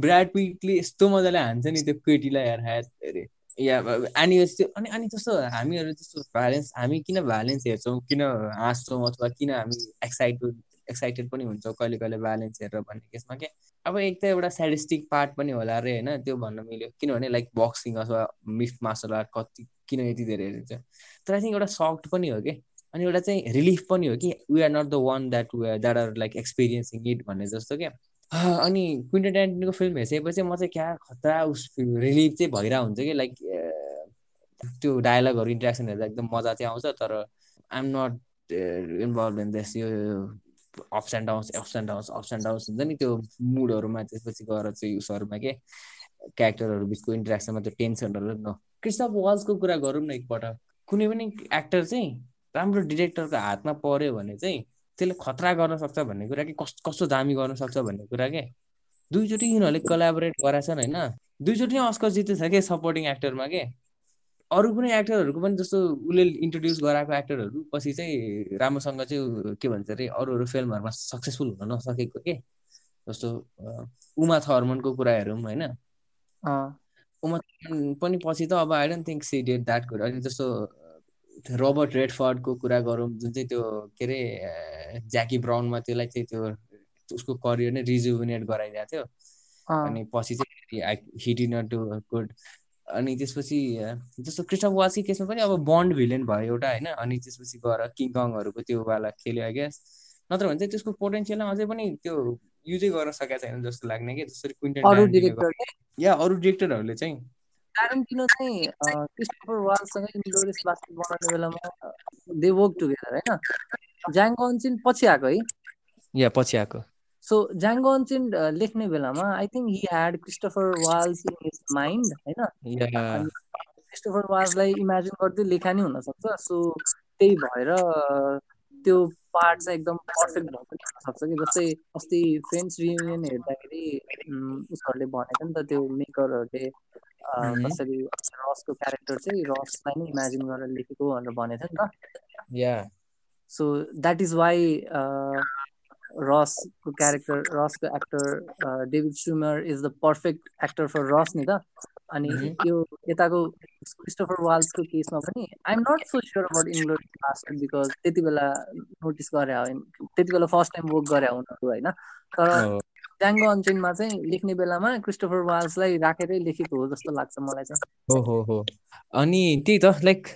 ब्राड पिटले यस्तो मजाले हान्छ नि त्यो केटीलाई यार हात अरे या अनि अनि अनि जस्तो हामीहरू जस्तो भ्यालेन्स हामी किन भ्यालेन्स हेर्छौँ? किन हाँस्छौँ अथवा किन हामी एक्साइटेड एक्साइटेड पनि हुन्छौँ कहिले कहिले भ्यालेन्स हेरेर भन्ने केसमा के? अब एक त एउटा स्याटिस्टिक पार्ट पनि होला अरे होइन? त्यो भन्न मिल्यो। किनभने लाइक बक्सिङ अथवा मिक्स मार्सल आर्ट कति किन यति धेरै हेरिन्छ? तर आई थिङ्क एउटा सक्ट पनि हो कि? अनि एउटा चाहिँ रिलिफ पनि हो कि we are not the one that that are like experiencing it भन्ने जस्तो क्या अनि क्विन्टन ट्यान्टिनको फिल्म हेरिसकेपछि म चाहिँ क्या खतरा उस रिलिफ चाहिँ भइरहेको हुन्छ कि लाइक त्यो डायलगहरू इन्ट्रेक्सन हेर्दा एकदम मजा चाहिँ आउँछ तर I'm not involve in this यो ups and downs ups and downs ups and downs हुन्छ नि त्यो मुडहरूमा त्यसपछि गएर चाहिँ उसहरूमा के क्यारेक्टरहरू बिचको इन्ट्रेक्सनमा त्यो टेन्सनहरू न क्रिस्टफ वाल्सको कुरा गरौँ न एकपल्ट कुनै पनि एक्टर चाहिँ राम्रो डिरेक्टरको हातमा पऱ्यो भने चाहिँ त्यसले खतरा गर्न सक्छ भन्ने कुरा कि कस कस्तो दामी गर्न सक्छ भन्ने कुरा के? दुईचोटि यिनीहरूले कोलाबोरेट गराछन् होइन। दुईचोटि नै अस्कर जितेछ क्या सपोर्टिङ एक्टरमा के? अरू कुनै एक्टरहरूको पनि जस्तो उसले इन्ट्रोड्युस गराएको एक्टरहरू पछि चाहिँ राम्रोसँग चाहिँ के भन्छ अरे अरू अरू फिल्महरूमा सक्सेसफुल हुन नसकेको के? जस्तो उमा थर्मनको कुरा हेरौँ होइन। उमा थर्मन पनि पछि त अब I don't think she did that कुरा अनि जस्तो रोबर्ट रेडफर्डको कुरा गरौँ जुन चाहिँ त्यो के अरे ज्याकी ब्राउनमा त्यसलाई चाहिँ त्यो उसको करियर नै रिजुभिनेट गराइदिएको थियो। अनि पछि चाहिँ he did not do good अनि त्यसपछि जस्तो क्रिस्टफ वाल्सकी केसमा पनि अब बन्ड भिलेन भयो एउटा होइन? अनि त्यसपछि गएर किङ कङहरूको त्यो वाला खेल्यो आई गेस नत्र भने चाहिँ त्यसको पोटेन्सियलमा अझै पनि त्यो युजै गर्न सकेको छैन जस्तो लाग्ने कि? जसरी क्विन्टन या अरू डिरेक्टरहरूले चाहिँ। ट्यारेन्टिनो चाहिँ क्रिस्टोफर वाल्ससँग इन्ग्लोरियस बास्केट बनाउने बेलामा दे वर्क टुगेदर होइन ज्याङ्गो अनचिन पछि आएको है? या पछि आएको। सो ज्याङ्गो अनचिन लेख्ने बेलामा I think he had Christopher Waltz in his mind होइन क्रिस्टोफर वाल्सलाई इमेजिन गर्दै लेखा नै हुनसक्छ। सो त्यही भएर त्यो पार्ट चाहिँ एकदम पर्फेक्ट भएको हुनसक्छ कि जस्तै अस्ति फ्रेन्ड्स रियुनियन हेर्दाखेरि उसहरूले भनेको नि त त्यो मेकरहरूले. कसरी रसको क्यारेक्टर चाहिँ रसलाई नै इमेजिन गरेर लेखेको भनेर भनेको थियो नि त। Yeah. So that is why रसको character रसको actor David Sumner is the perfect actor for Ross नि त। अनि. यो यताको क्रिस्टोफर वाल्सको केसमा पनि I'm not so sure about Inglourious Basterds because त्यति बेला नोटिस गरे त्यति बेला फर्स्ट टाइम वर्क गरे उनीहरू होइन। तर ज्याङ्गो अनचेनमा चाहिँ लेख्ने बेलामा क्रिस्टोफर वाल्सलाई राखेरै लेखेको हो जस्तो लाग्छ मलाई चाहिँ। हो हो हो। अनि त्यही त लाइक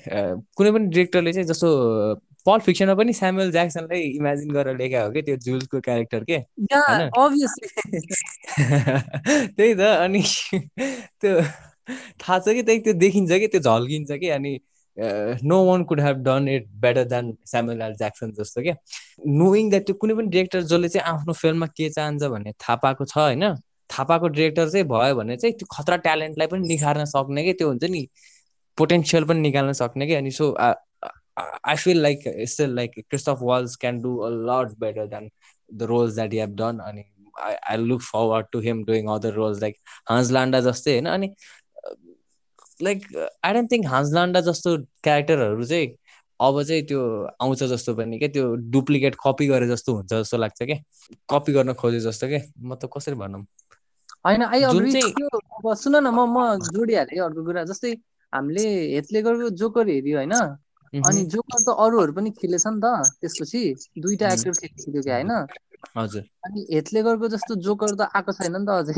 कुनै पनि डिरेक्टरले चाहिँ जस्तो पल फिक्सनमा पनि स्यामुएल ज्याक्सनलाई इमेजिन गरेर लेखेको हो कि त्यो जुल्सको क्यारेक्टर के? त्यही त अनि त्यो थाहा छ कि त्यही त्यो देखिन्छ कि त्यो झल्किन्छ कि अनि no one could have done it better than Samuel L Jackson जस्तो क्या? नोइङ द्याट त्यो कुनै पनि डिरेक्टर जसले चाहिँ आफ्नो फिल्ममा के चाहन्छ भन्ने थाहा पाएको छ होइन? थाहा पाएको डिरेक्टर चाहिँ भयो भने चाहिँ त्यो खतरा ट्यालेन्टलाई पनि निखार्न सक्ने कि त्यो हुन्छ नि पोटेन्सियल पनि निकाल्न सक्ने कि अनि so I feel like still like Christoph Waltz can do a lot better than the roles that have done अनि I I look forward to him doing other roles like Hans Landa जस्तै होइन? अनि like I don't think Hans Landa जस्तो क्यारेक्टरहरू चाहिँ अब चाहिँ त्यो आउँछ जस्तो पनि क्या त्यो डुप्लिकेट कपी गरे जस्तो हुन्छ जस्तो लाग्छ क्या। कपी गर्न खोजे जस्तो क्या। म त कसरी भनौँ? होइन अब सुन न म म जोडिहालेँ अर्को कुरा। जस्तै हामीले हेथलेगरको जोकर हेऱ्यो होइन? अनि जोकर त अरूहरू पनि खेलेछ नि त त्यसपछि। दुईटा. एक्टर खेलिसक्यो क्या होइन? हजुर। अनि हेथलेगरको जस्तो जोकर त आएको छैन नि त अझै।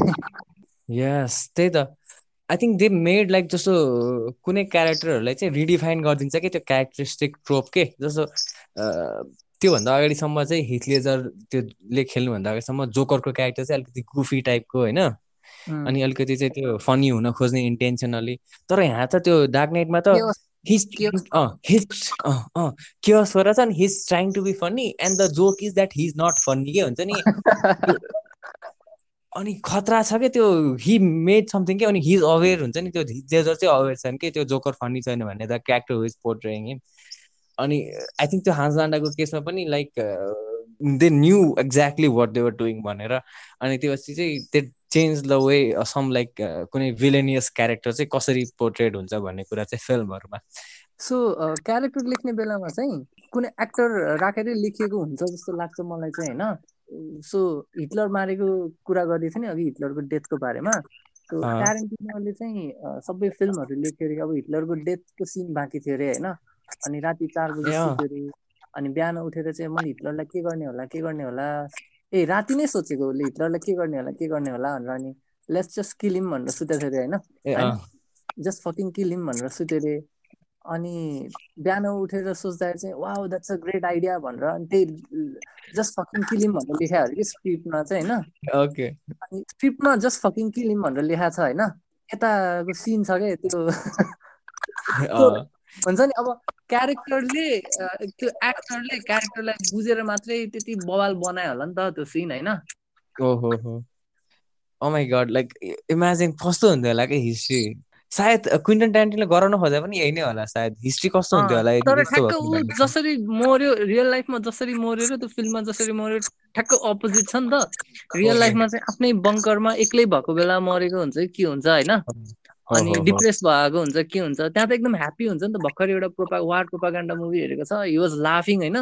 यस त्यही त। I think they made like जस्तो कुनै क्यारेक्टरहरूलाई चाहिँ रिडिफाइन गरिदिन्छ कि त्यो क्यारेक्टरिस्टिक ट्रोप के? जस्तो त्योभन्दा अगाडिसम्म चाहिँ हिथ लेजर त्योले खेल्नुभन्दा अगाडिसम्म जोकरको क्यारेक्टर चाहिँ अलिकति गुफी टाइपको होइन? अनि अलिकति चाहिँ त्यो फनी हुन खोज्ने इन्टेन्सनली तर यहाँ त त्यो डार्क नाइटमा त हिज हिज चाहिँ he's trying to be funny and the joke is that he's not funny के हुन्छ नि? अनि खतरा छ क्या त्यो हि मेड समथिङ के? अनि हिज अवेर हुन्छ नि त्यो जेजर चाहिँ अवेर छन् कि? त्यो जोकर फनी छैन भने the character who's portraying him अनि आई थिङ्क त्यो हान्सलान्डाको केसमा पनि like they knew exactly what they were doing भनेर। अनि त्यो पछि चाहिँ they change the way some like कुनै भिलेनियस क्यारेक्टर चाहिँ कसरी पोर्ट्रेट हुन्छ भन्ने कुरा चाहिँ फिल्महरूमा। सो क्यारेक्टर लेख्ने बेलामा चाहिँ कुनै एक्टर राखेरै लेखिएको हुन्छ जस्तो लाग्छ मलाई चाहिँ होइन? सो हिटलर मारेको कुरा गर्दै थियो नि अघि हिटलरको डेथको बारेमा। सो ट्यारेन्टिनोले चाहिँ सबै फिल्महरू लेख्यो अरे अब हिटलरको डेथको सिन बाँकी थियो अरे होइन? अनि राति चार बजी सुत्यो अरे अनि बिहान उठेर चाहिँ मैले हिटलरलाई के गर्ने होला के गर्ने होला? ए राति नै सोचेको उसले हिटलरलाई के गर्ने होला के गर्ने होला भनेर अनि लेट्स जस्ट किलिम भनेर सुतेको थियो अरे होइन? जस्ट फकिङ किलिम भनेर सुत्यो अरे। अनि बिहान उठेर सोच्दाखेरि चाहिँ वा द्याट्स अ ग्रेट आइडिया भनेर अनि त्यही जस्ट फकिङ किलिम भनेर लेखायो अरे कि स्क्रिप्टमा चाहिँ होइन? ओके अनि स्क्रिप्टमा जस्ट फकिङ किलिम भनेर लेखाएको छ होइन? यताको सिन छ क्या त्यो। हुन्छ नि अब क्यारेक्टरले त्यो एक्टरले क्यारेक्टरलाई बुझेर मात्रै त्यति बवाल बनायो होला नि त त्यो सिन होइन? ओहो माई गड लाइक इमेजिन कस्तो हुन्थ्यो होला कि हिस्ट्री सायद क्विन्टन ट्यान्टिनले गराउन खोजे पनि यही नै होला सायद। हिस्ट्री कस्तो हुन्थ्यो होला तर ठ्याक्क ऊ जसरी मर्यो रियल लाइफमा जसरी मर्यो र त्यो फिल्ममा जसरी मर्यो ठ्याक्क अपोजिट छ नि त। रियल लाइफमा चाहिँ आफ्नै बङ्करमा एक्लै भएको बेला मरेको हुन्छ के हुन्छ होइन? अनि डिप्रेस भएको हुन्छ के हुन्छ? त्यहाँ त एकदम ह्याप्पी हुन्छ नि त भर्खर एउटा प्रोपा वार प्रोपागान्डा मुभी हेरेको छ। हि वाज लाफिङ होइन?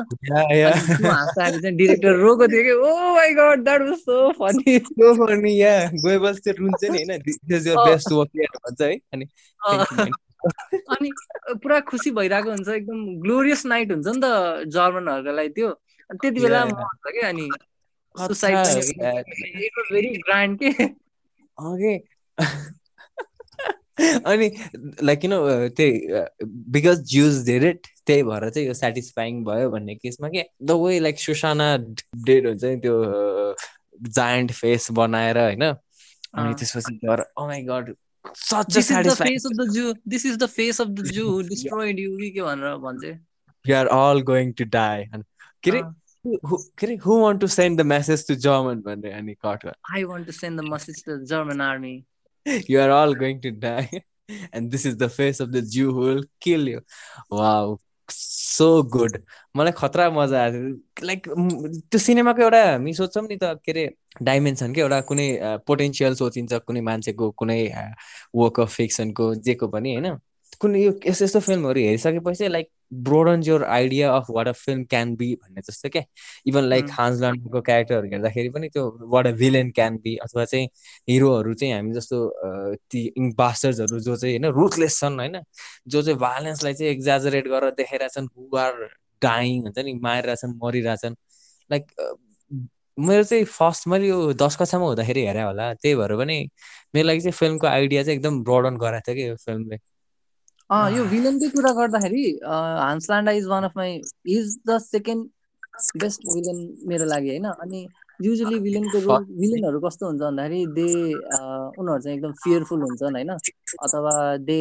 डिरेक्टर रोको थियो कि ओ my god that was so funny so funny yeah. Goebbels चाहिँ रुन्छ नि हैन this is your best work भन्छ है? अनि अनि पुरा खुसी भइरहेको हुन्छ एकदम ग्लोरियस नाइट हुन्छ नि त जर्मनहरूको लागि त्यो। त्यति बेला म हुन्छ कि अनि सुसाइड भेरी ग्रान्ड के। अनि लाइक किन त्यही बिकज ज्युज डेड इट त्यही भएर चाहिँ यो सेटिस्फाइङ भयो भन्ने केसमा के the way like Shosanna dead हुन्छ नि त्यो जायन्ट फेस बनाएर होइन? अनि त्यसपछि oh my god you you के अरे के अरे who want to send the message to German भन्ने अनि cut I want to send the message to German army you are all going to die. And this is the face of the Jew who will kill you. Wow. So good मलाई खतरा मजा आयो. Like त्यो सिनेमाको एउटा हामी सोच्छौँ नि त के अरे डाइमेन्सन के एउटा कुनै पोटेन्सियल सोचिन्छ कुनै मान्छेको कुनै वर्क अफ फिक्सनको जेको पनि होइन? कुनै यो यस्तो यस्तो फिल्महरू हेरिसकेपछि like broadens your idea of what a film can be भन्ने जस्तो क्या? इभन लाइक हान्सल्यान्डको क्यारेक्टरहरू हेर्दाखेरि पनि त्यो what a villain can be अथवा चाहिँ हिरोहरू चाहिँ हामी जस्तो ती बास्टर्सहरू जो चाहिँ होइन रुथलेस छन् होइन जो चाहिँ भाइलेन्सलाई चाहिँ एक्जाजरेट गरेर देखाइरहेछन् हु आर डाइङ हुन्छ नि मारिरहेछन् मरिरहेछन् लाइक मेरो चाहिँ फर्स्ट मैले यो दस कक्षामा हुँदाखेरि हेरेँ होला त्यही भएर पनि मेरो लागि चाहिँ फिल्मको आइडिया चाहिँ एकदम ब्रोडन गराएको थियो कि यो फिल्मले। यो भिलनकै कुरा गर्दाखेरि Hans Landa is one of my is the second best villain मेरो लागि होइन? अनि युजली भिलनको रोल भिलनहरू कस्तो हुन्छ भन्दाखेरि दे उनीहरू चाहिँ एकदम फियरफुल हुन्छन् होइन? अथवा दे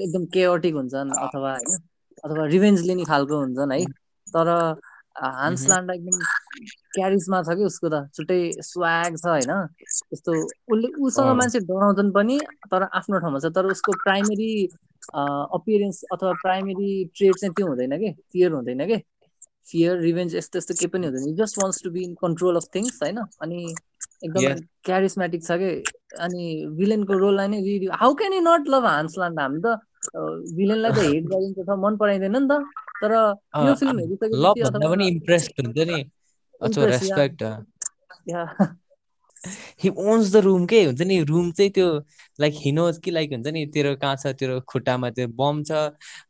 एकदम केयटिक हुन्छन् अथवा होइन? अथवा रिभेन्ज लिने खालको हुन्छन् है? तर हान्स लान्डा एकदम क्यारिजमा छ कि उसको त। छुट्टै स्वाग छ होइन? त्यस्तो उसले उसँग मान्छे डराउँछन् पनि तर आफ्नो ठाउँमा छ। तर उसको प्राइमेरी अपियरेन्स अथवा प्राइमेरी ट्रेड चाहिँ त्यो हुँदैन कि? फियर हुँदैन कि? फियर रिभेन्ज यस्तो यस्तो केही पनि हुँदैन। Just wants to be in control of things होइन? अनि एकदम क्यारिसमेटिक छ कि? अनि भिलेनको रोललाई नै how can you not love Hans Landa हामी त भिलेनलाई त हेट गरिन्छ मन पराइँदैन नि त। तर यो फिल्म हेरिसकेपछि अथवा पनि इम्प्रेस्ड हुन्छ नि। अच्छा respect he owns the room के हुन्छ नि रुम चाहिँ त्यो लाइक हिनोज कि लाइक हुन्छ नि तेरो कहाँ छ तेरो खुट्टामा त्यो बम छ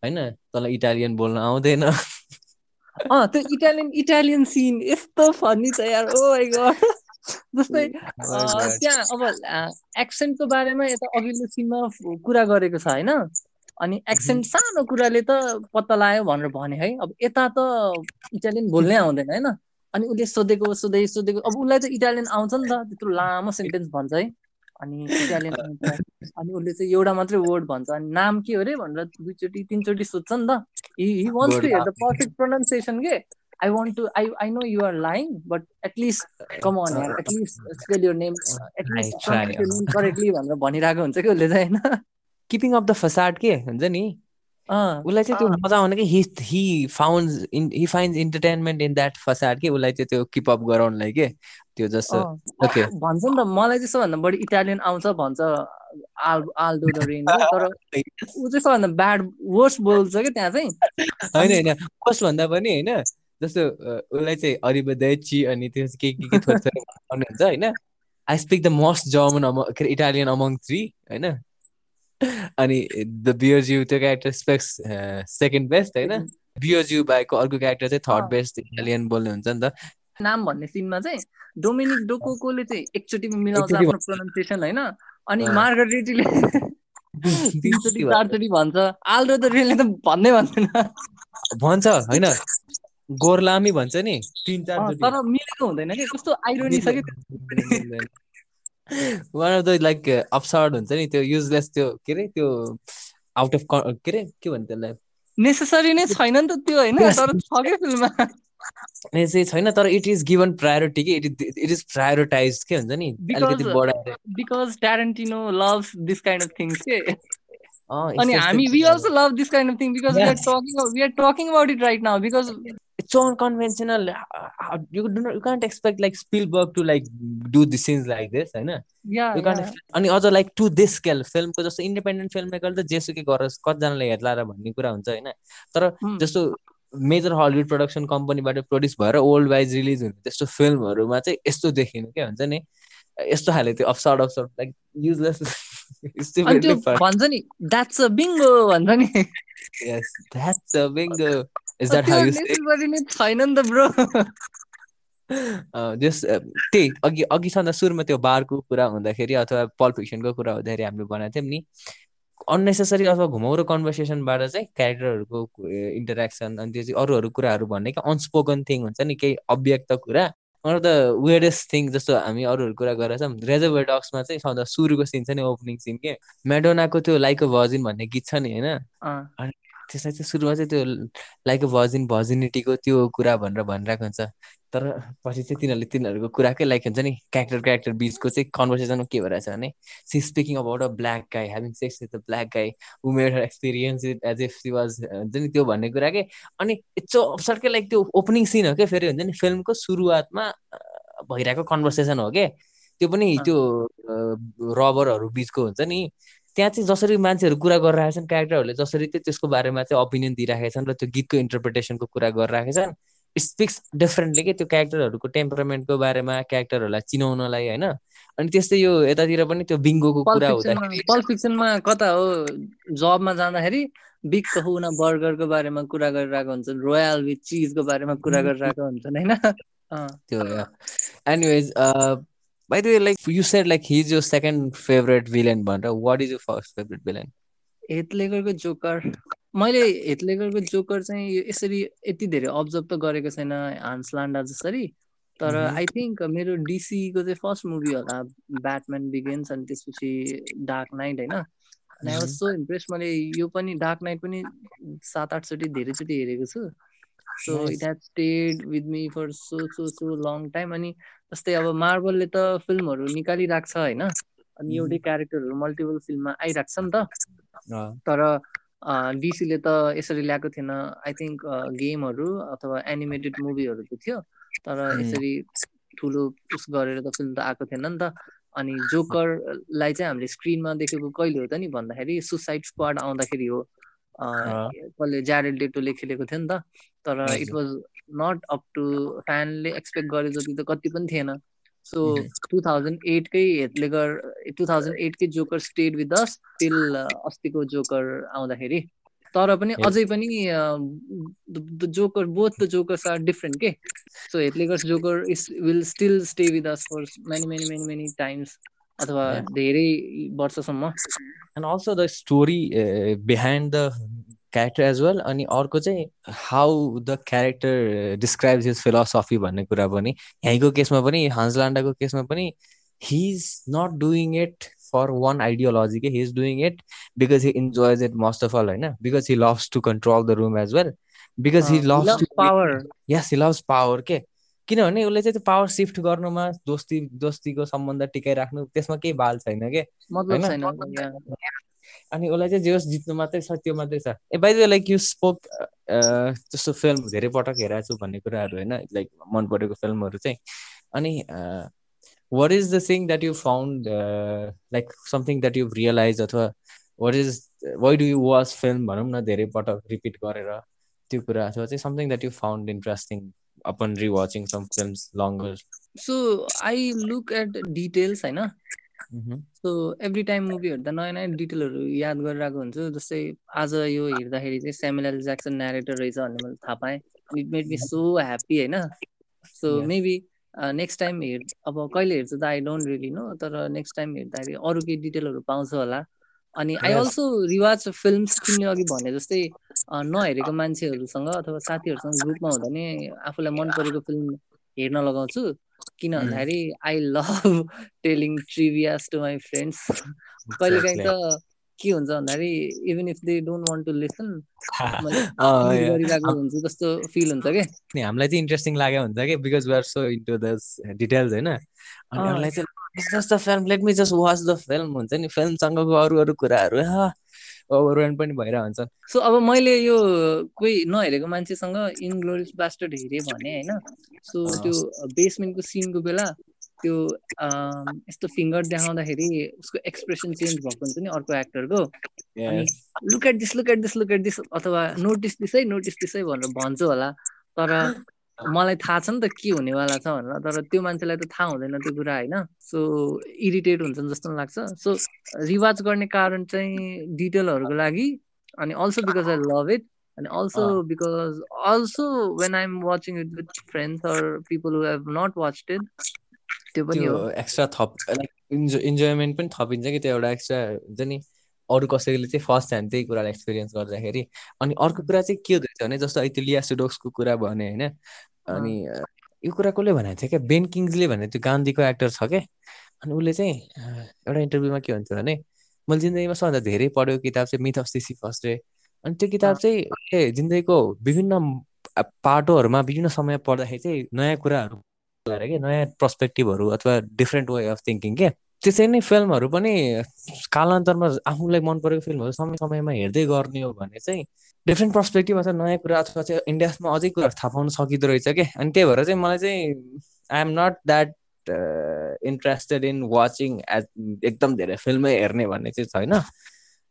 होइन? तँलाई इटालियन बोल्न आउँदैन। अँ त्यो इटालियन इटालियन सिन यस्तो फनी छ यार ओ माई गड जस्तै त्यहाँ अब एक्सेन्टको बारेमा यता अघिल्लो सिनमा कुरा गरेको छ होइन? अनि एक्सेन्ट सानो कुराले त पत्ता लाग्यो भनेर भने है। अब यता त इटालियन बोल्नै आउँदैन होइन। अनि उसले सोधेको सोधे सोधेको। अब उसलाई चाहिँ इटालियन आउँछ नि त। त्यत्रो लामो सेन्टेन्स भन्छ है। अनि इटालियन अनि उसले चाहिँ एउटा मात्रै वर्ड भन्छ। अनि नाम के हो अरे भनेर दुईचोटि तिनचोटि सोध्छ नि त। He wants to hear the perfect pronunciation के? I want to I I know you are lying but at least come on at least spell your name at least correctly भनेर भनिरहेको हुन्छ कि उसले चाहिँ होइन? किपिङ अफ द फसाड के हुन्छ नि उसलाई चाहिँ त्यो मजा आउने कि he he found in he find entertainment in that facade के उसलाई चाहिँ त्यो किप अप गराउनलाई के। त्यो जस्तो ओके भन्छ नि त मलाई चाहिँ सबभन्दा बढी इटालियन आउँछ भन्छ आल आल्डो द रेन तर ऊ चाहिँ सबभन्दा ब्याड वर्स बोल्छ क्या त्यहाँ चाहिँ? होइन होइन। वर्स भन्दा पनि होइन जस्तो उसलाई चाहिँ अरिबदैची अनि त्यो के के के थोर हुन्छ होइन। I speak the most German among के अरे इटालियन अमङ थ्री होइन। अनि द बियरज्यू त्यो क्यारेक्टर स्पेक्स सेकेन्ड बेस्ट होइन? बियरज्यू बाहेकको अर्को क्यारेक्टर चाहिँ थर्ड बेस्ट इटालियन बोल्ने हुन्छ नि त। नाम भन्ने सिनमा चाहिँ डोमिनिक डोकोकोले चाहिँ एकचोटि मिलाउँछ आफ्नो प्रोनाउन्सिएसन होइन? अनि मार्गरेटीले तिनचोटि चारचोटि भन्छ। आल्डो त रियलले त भन्दै भन्दैन। भन्छ होइन? गोर्लामी भन्छ नि तिन चार तर मिलेको हुँदैन कि? कस्तो आइरोनी छ कि one of the like absurd हुन्छ नि त्यो युजलेस त्यो के अरे त्यो आउट अफ के अरे के भन्छ त्यसलाई? नेसेसरी नै छैन नि त त्यो होइन? तर छ क्या फिल्ममा चाहिँ छैन तर इट इज गिभन प्रायोरिटी कि? इट इट इज प्रायोरिटाइज के हुन्छ नि? अलिकति बढाएर because Tarantino loves this kind of things के अनि हामी we also love this kind of thing because we are talking we are talking about it right now because it's so unconventional. You do not, you can't expect like Spielberg to like do the scenes like this, होइन yeah, you can't yeah. अनि अझ like to this scale फिल्मको जस्तो independent film maker त जेसुकै गरोस् कतिजनाले हेर्ला र भन्ने कुरा हुन्छ होइन? तर जस्तो मेजर हलिउड प्रडक्सन कम्पनीबाट प्रड्युस भएर ओल्ड वाइज रिलिज हुने त्यस्तो फिल्महरूमा चाहिँ यस्तो देखिनु क्या हुन्छ नि? यस्तो खाले त्यो अपसर्ड अपसर्ड लाइक युजलेस भन्छ नि द्याट्स अ बिङ्गो भन्छ नि। Yes that's a bingo is that how you छैन नि त ब्रो जस त्यही अघि अघि सन्दा सुरुमा त्यो बारको कुरा हुँदाखेरि अथवा पल फिक्सनको कुरा हुँदाखेरि हामीले भनेको थियौँ नि अन्नेसेसरी अथवा घुमाउरो कन्भर्सेसनबाट चाहिँ क्यारेक्टरहरूको इन्टरेक्सन अनि त्यो चाहिँ अरू अरू कुराहरू भन्ने कि अनस्पोकन थिङ हुन्छ नि केही अव्यक्त कुरा। One of the weirdest thing जस्तो हामी अरूहरू कुरा गरेर छौँ रेजर्भर डक्समा चाहिँ सधैँ सुरुको सिन छ नि ओपनिङ सिन के? मेडोनाको त्यो लाइक अ भर्जिन भन्ने गीत छ नि होइन? त्यसलाई चाहिँ सुरुमा चाहिँ त्यो लाइक अ भर्जिन भर्जिनिटीको त्यो कुरा भनेर भनिरहेको हुन्छ। तर पछि चाहिँ तिनीहरूले तिनीहरूको कुराकै लाइक हुन्छ नि क्यारेक्टर क्यारेक्टर बिचको चाहिँ कन्भर्सेसनमा के भइरहेछ भने she speaking about a black guy having sex with a black guy who made her experience it as if she was हुन्छ नि त्यो भन्ने कुरा के? अनि इट्सो अप्सर्कै लाइक त्यो ओपनिङ सिन हो क्या फेरि हुन्छ नि फिल्मको सुरुवातमा भइरहेको कन्भर्सेसन हो क्या त्यो पनि त्यो रबरहरू बिचको हुन्छ नि त्यहाँ चाहिँ जसरी मान्छेहरू कुरा गरिरहेका छन् क्यारेक्टरहरूले जसरी चाहिँ त्यसको बारेमा चाहिँ ओपिनियन दिइराखेका छन् र त्यो गीतको इन्टरप्रिटेसनको कुरा गरिराखेका छन् स्पिक्स डिफरेन्टली के त्यो क्यारेक्टरहरूको टेम्परामेन्टको बारेमा क्यारेक्टरहरूलाई चिनाउनलाई होइन? अनि त्यस्तै यो यतातिर पनि त्यो बिङ्गोको कुरा हुँदाखेरि फिक्सनमा कता हो? जबमा जाँदाखेरि बिग कहुना बर्गरको बारेमा कुरा गरिरहेको हुन्छ रोयल विथ चिजको बारेमा कुरा गरिरहेको हुन्छन् होइन? त्यो anyways By the way, like you said, like he's your second favorite villain, but what is your first favorite villain? हेथलेगरको जोकर मैले हेथलेगरको जोकर चाहिँ यसरी यति धेरै अब्जर्भ त गरेको छैन हान्स लान्डा जसरी। तर आई थिङ्क मेरो डिसीको चाहिँ फर्स्ट मुभी होला ब्याटम्यान बिगेन्स अनि त्यसपछि डार्क नाइट होइन? अनि आई वाज सो इम्प्रेस मैले यो पनि डार्क नाइट पनि सात आठचोटि धेरैचोटि हेरेको छु। So it has stayed with me for so so so long time अनि जस्तै अब मार्बलले त फिल्महरू निकालिरहेको छ होइन। अनि एउटै क्यारेक्टरहरू मल्टिपल फिल्ममा आइरहेको छ नि त। तर डिसीले त यसरी ल्याएको थिएन। आई थिङ्क गेमहरू अथवा एनिमेटेड मुभीहरू त थियो। तर यसरी ठुलो उस गरेर त फिल्म त आएको थिएन नि त। अनि जोकरलाई चाहिँ हामीले स्क्रिनमा देखेको कहिले हो त नि भन्दाखेरि सुसाइड स्क्वाड आउँदाखेरि हो। कसले ज्यारेल डेटोले खेलेको थियो नि त। तर it was not up to फ्यानले expect गरे जति त कति पनि थिएन। सो टु थाउजन्ड एटकै Heath Ledger two thousand एटकै Joker stayed with this till अस्तिको जोकर आउँदाखेरि। तर पनि अझै पनि the Joker both the Jokers are different के। So Heath Ledger's Joker is will still stay with us for many many many many times अथवा धेरै वर्षसम्म। And also the story behind the character as well अनि अर्को चाहिँ how the character describes his philosophy भन्ने कुरा पनि यहीँको केसमा पनि हान्सलान्डाको केसमा पनि he is not doing it for one ideology के he is doing it because he enjoys it most of all होइन because he loves to control the room as well because he loves to power yes he loves power के किनभने उसले चाहिँ त्यो power shift गर्नुमा दोस्ती दोस्तीको सम्बन्ध टिकाइराख्नु त्यसमा केही बाल छैन के? अनि उसलाई चाहिँ जे होस् जित्नु मात्रै छ त्यो मात्रै छ। ए बाई लाइक यु स्पोक जस्तो फिल्म धेरै पटक हेरेको छु भन्ने कुराहरू होइन लाइक मन परेको फिल्महरू चाहिँ। अनि what is the thing that you found like something that you realize अथवा what is why do you watch film भनौँ न धेरै पटक रिपिट गरेर त्यो कुरा अथवा चाहिँ something that you found interesting upon rewatching some films longer so I look at details होइन सो एभ्री टाइम मुभी हेर्दा नयाँ नयाँ डिटेलहरू याद गरिरहेको हुन्छु। जस्तै आज यो हेर्दाखेरि चाहिँ स्यामुएल ज्याक्सन न्यारेटर रहेछ भन्ने मैले थाहा पाएँ। It made me so happy होइन सो मेबी नेक्स्ट टाइम हेर् अब कहिले हेर्छु त आई डोन्ट रियली नो तर नेक्स्ट टाइम हेर्दाखेरि अरू केही डिटेलहरू पाउँछु होला। अनि आई अल्सो रिवाच फिल्म किन्ने अघि भने जस्तै नहेरेको मान्छेहरूसँग अथवा साथीहरूसँग ग्रुपमा हुँदा नि आफूलाई मन परेको फिल्म हेर्न लगाउँछु। किन भन्दाखेरि I love telling trivias to my friends कहिलेकाहीँ त के हुन्छ भन्दाखेरि even if they don't want to listen गरिरहेको हुन्छ जस्तो फिल हुन्छ कि? हामीलाई चाहिँ इन्ट्रेस्टिङ लाग्यो हुन्छ कि? Because we are so into the details होइन? अनि हामीलाई चाहिँ just the film let me just watch the film हुन्छ नि? फिल्मसँगको अरू अरू कुराहरू ओभरवेल्म पनि भइरहेको हुन्छ सो अब मैले यो कोही नहेरेको मान्छेसँग इन ग्लोरियस बास्टर्ड हेरेँ भने होइन? सो त्यो बेसमेन्टको सिनको बेला त्यो यस्तो फिङ्गर देखाउँदाखेरि उसको एक्सप्रेसन चेन्ज भएको हुन्छ नि अर्को एक्टरको अनि look at this look at this look at this अथवा नोटिस दिसै नोटिस दिसै भनेर भन्छु होला। तर मलाई थाहा छ नि त के हुनेवाला छ भनेर तर त्यो मान्छेलाई त थाहा हुँदैन त्यो कुरा होइन? सो इरिटेट हुन्छन् जस्तो लाग्छ। सो रिवाच गर्ने कारण चाहिँ डिटेलहरूको लागि अनि also because I love it अनि also because also when I am watching it with friends or people who have not watch it त्यो पनि हो। एक्स्ट्रा थप इन्जोयमेन्ट पनि थपिन्छ कि त्यो एउटा एक्स्ट्रा हुन्छ नि अरू कसैले चाहिँ फर्स्ट ह्यान्ड त्यही कुरालाई एक्सपिरियन्स गर्दाखेरि। अनि अर्को कुरा चाहिँ के हुँदैछ भने जस्तो अहिले लिया सुडोक्सको कुरा भने होइन? अनि यो कुरा कसले भनेको थियो क्या बेन किङ्सले भने त्यो गान्धीको एक्टर छ क्या। अनि उसले चाहिँ एउटा इन्टरभ्यूमा के भन्छ भने मैले जिन्दगीमा सबभन्दा धेरै पढेको किताब चाहिँ मिथ अफ सी फर्स्ट अनि त्यो किताब चाहिँ जिन्दगीको विभिन्न पाटोहरूमा विभिन्न समय पढ्दाखेरि चाहिँ नयाँ कुराहरू कि नयाँ पर्सपेक्टिभहरू अथवा डिफ्रेन्ट वे अफ थिङ्किङ के त्यसरी नै फिल्महरू पनि कालान्तरमा आफूलाई मन परेको फिल्महरू समय समयमा हेर्दै गर्ने हो भने चाहिँ डिफ्रेन्ट पर्सपेक्टिभ अथवा नयाँ कुरा अथवा चाहिँ इन्डियामा अझै कुराहरू थाहा पाउन सकिँदो रहेछ कि? अनि त्यही भएर चाहिँ मलाई चाहिँ I am not that interested in watching as एकदम धेरै फिल्मै हेर्ने भन्ने चाहिँ छैन।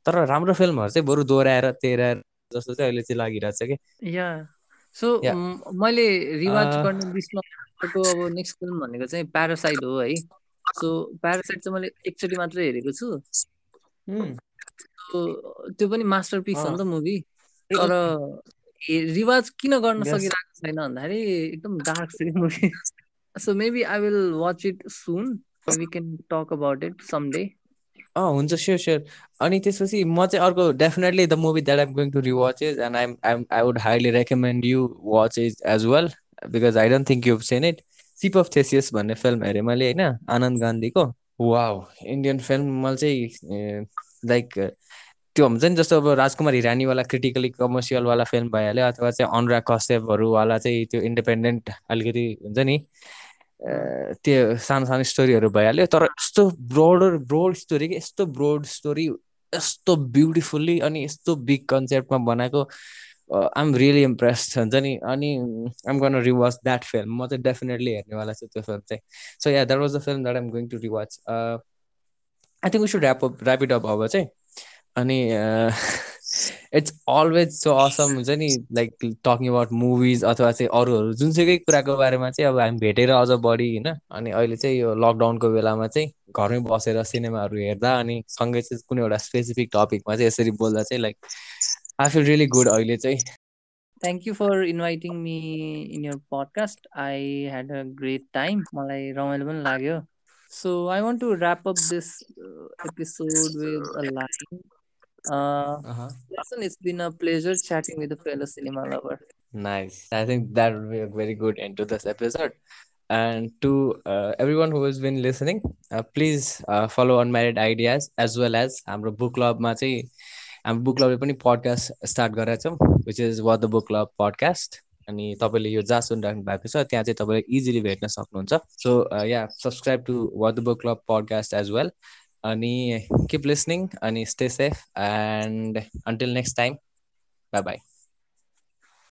तर राम्रो फिल्महरू चाहिँ बरु दोहोऱ्याएर तेह्राएर जस्तो चाहिँ अहिले चाहिँ लागिरहेछ कि? या। सो मैले रिवाज गर्ने अब नेक्स्ट फिल्म भनेको चाहिँ प्यारासाइड हो है। सो प्यारासाइट चाहिँ मैले एकचोटि मात्रै हेरेको छु। त्यो पनि मास्टर पिस हो नि त मुभी। तर रिवाज किन गर्न सकिरहेको छैन भन्दाखेरि एकदम डार्क छ movie. So maybe I will watch it soon we can talk about it some day अँ हुन्छ स्योर स्योर अनि त्यसपछि म चाहिँ अर्को definitely the movie that I'm going to rewatch is and I'm I'm I would highly recommend you watch is as well because I don't think you seen it Ship of Theseus भन्ने film हेरेँ मैले होइन? आनन्द गान्धीको। Wow Indian film मैले चाहिँ like त्यो हुन्छ नि जस्तो अब राजकुमार हिरानीवाला क्रिटिकली कमर्सियलवाला फिल्म भइहाल्यो अथवा चाहिँ अनुराग कश्यपहरूवाला चाहिँ त्यो इन्डिपेन्डेन्ट अलिकति हुन्छ नि त्यो सानो सानो स्टोरीहरू भइहाल्यो। तर यस्तो ब्रोडर ब्रोड स्टोरी कि यस्तो ब्रोड स्टोरी यस्तो ब्युटिफुल्ली अनि यस्तो बिग कन्सेप्टमा बनाएको आइएम रियली इम्प्रेस हुन्छ नि अनि I'm gonna rewatch that film म चाहिँ डेफिनेटली हेर्नेवाला छु त्यो फिल्म चाहिँ so yeah that was the film that I'm going to rewatch I think we should wrap up up अब चाहिँ अनि इट्स अलवेज सो असम हुन्छ नि लाइक टकिङ अबाउट मुभिज अथवा चाहिँ अरूहरू जुनसुकै कुराको बारेमा चाहिँ अब हामी भेटेर अझ बढी होइन अनि अहिले चाहिँ यो लकडाउनको बेलामा चाहिँ घरमै बसेर सिनेमाहरू हेर्दा अनि सँगै चाहिँ कुनै एउटा स्पेसिफिक टपिकमा चाहिँ यसरी बोल्दा चाहिँ like I feel really good अहिले चाहिँ Thank you for inviting me in your podcast. I had a great time. मलाई रमाइलो पनि लाग्यो So I want to wrap up this uh, episode with a line. Uh, Uh-huh. Listen, it's been a pleasure chatting with a fellow cinema lover. Nice. I think that would be a very good end to this episode. And to uh, everyone who has been listening, uh, please uh, follow Unmarried Ideas as well as हाम्रो book क्लबमा चाहिँ हाम्रो book क्लबले पनि podcast start गरेको छौँ which is what the book club podcast अनि तपाईँले यो जहाँ सुनिराख्नु भएको छ त्यहाँ चाहिँ तपाईँले इजिली भेट्न सक्नुहुन्छ। So yeah subscribe to what the book club podcast as well अनि किप लिसनिङ अनि stay safe and until next time bye bye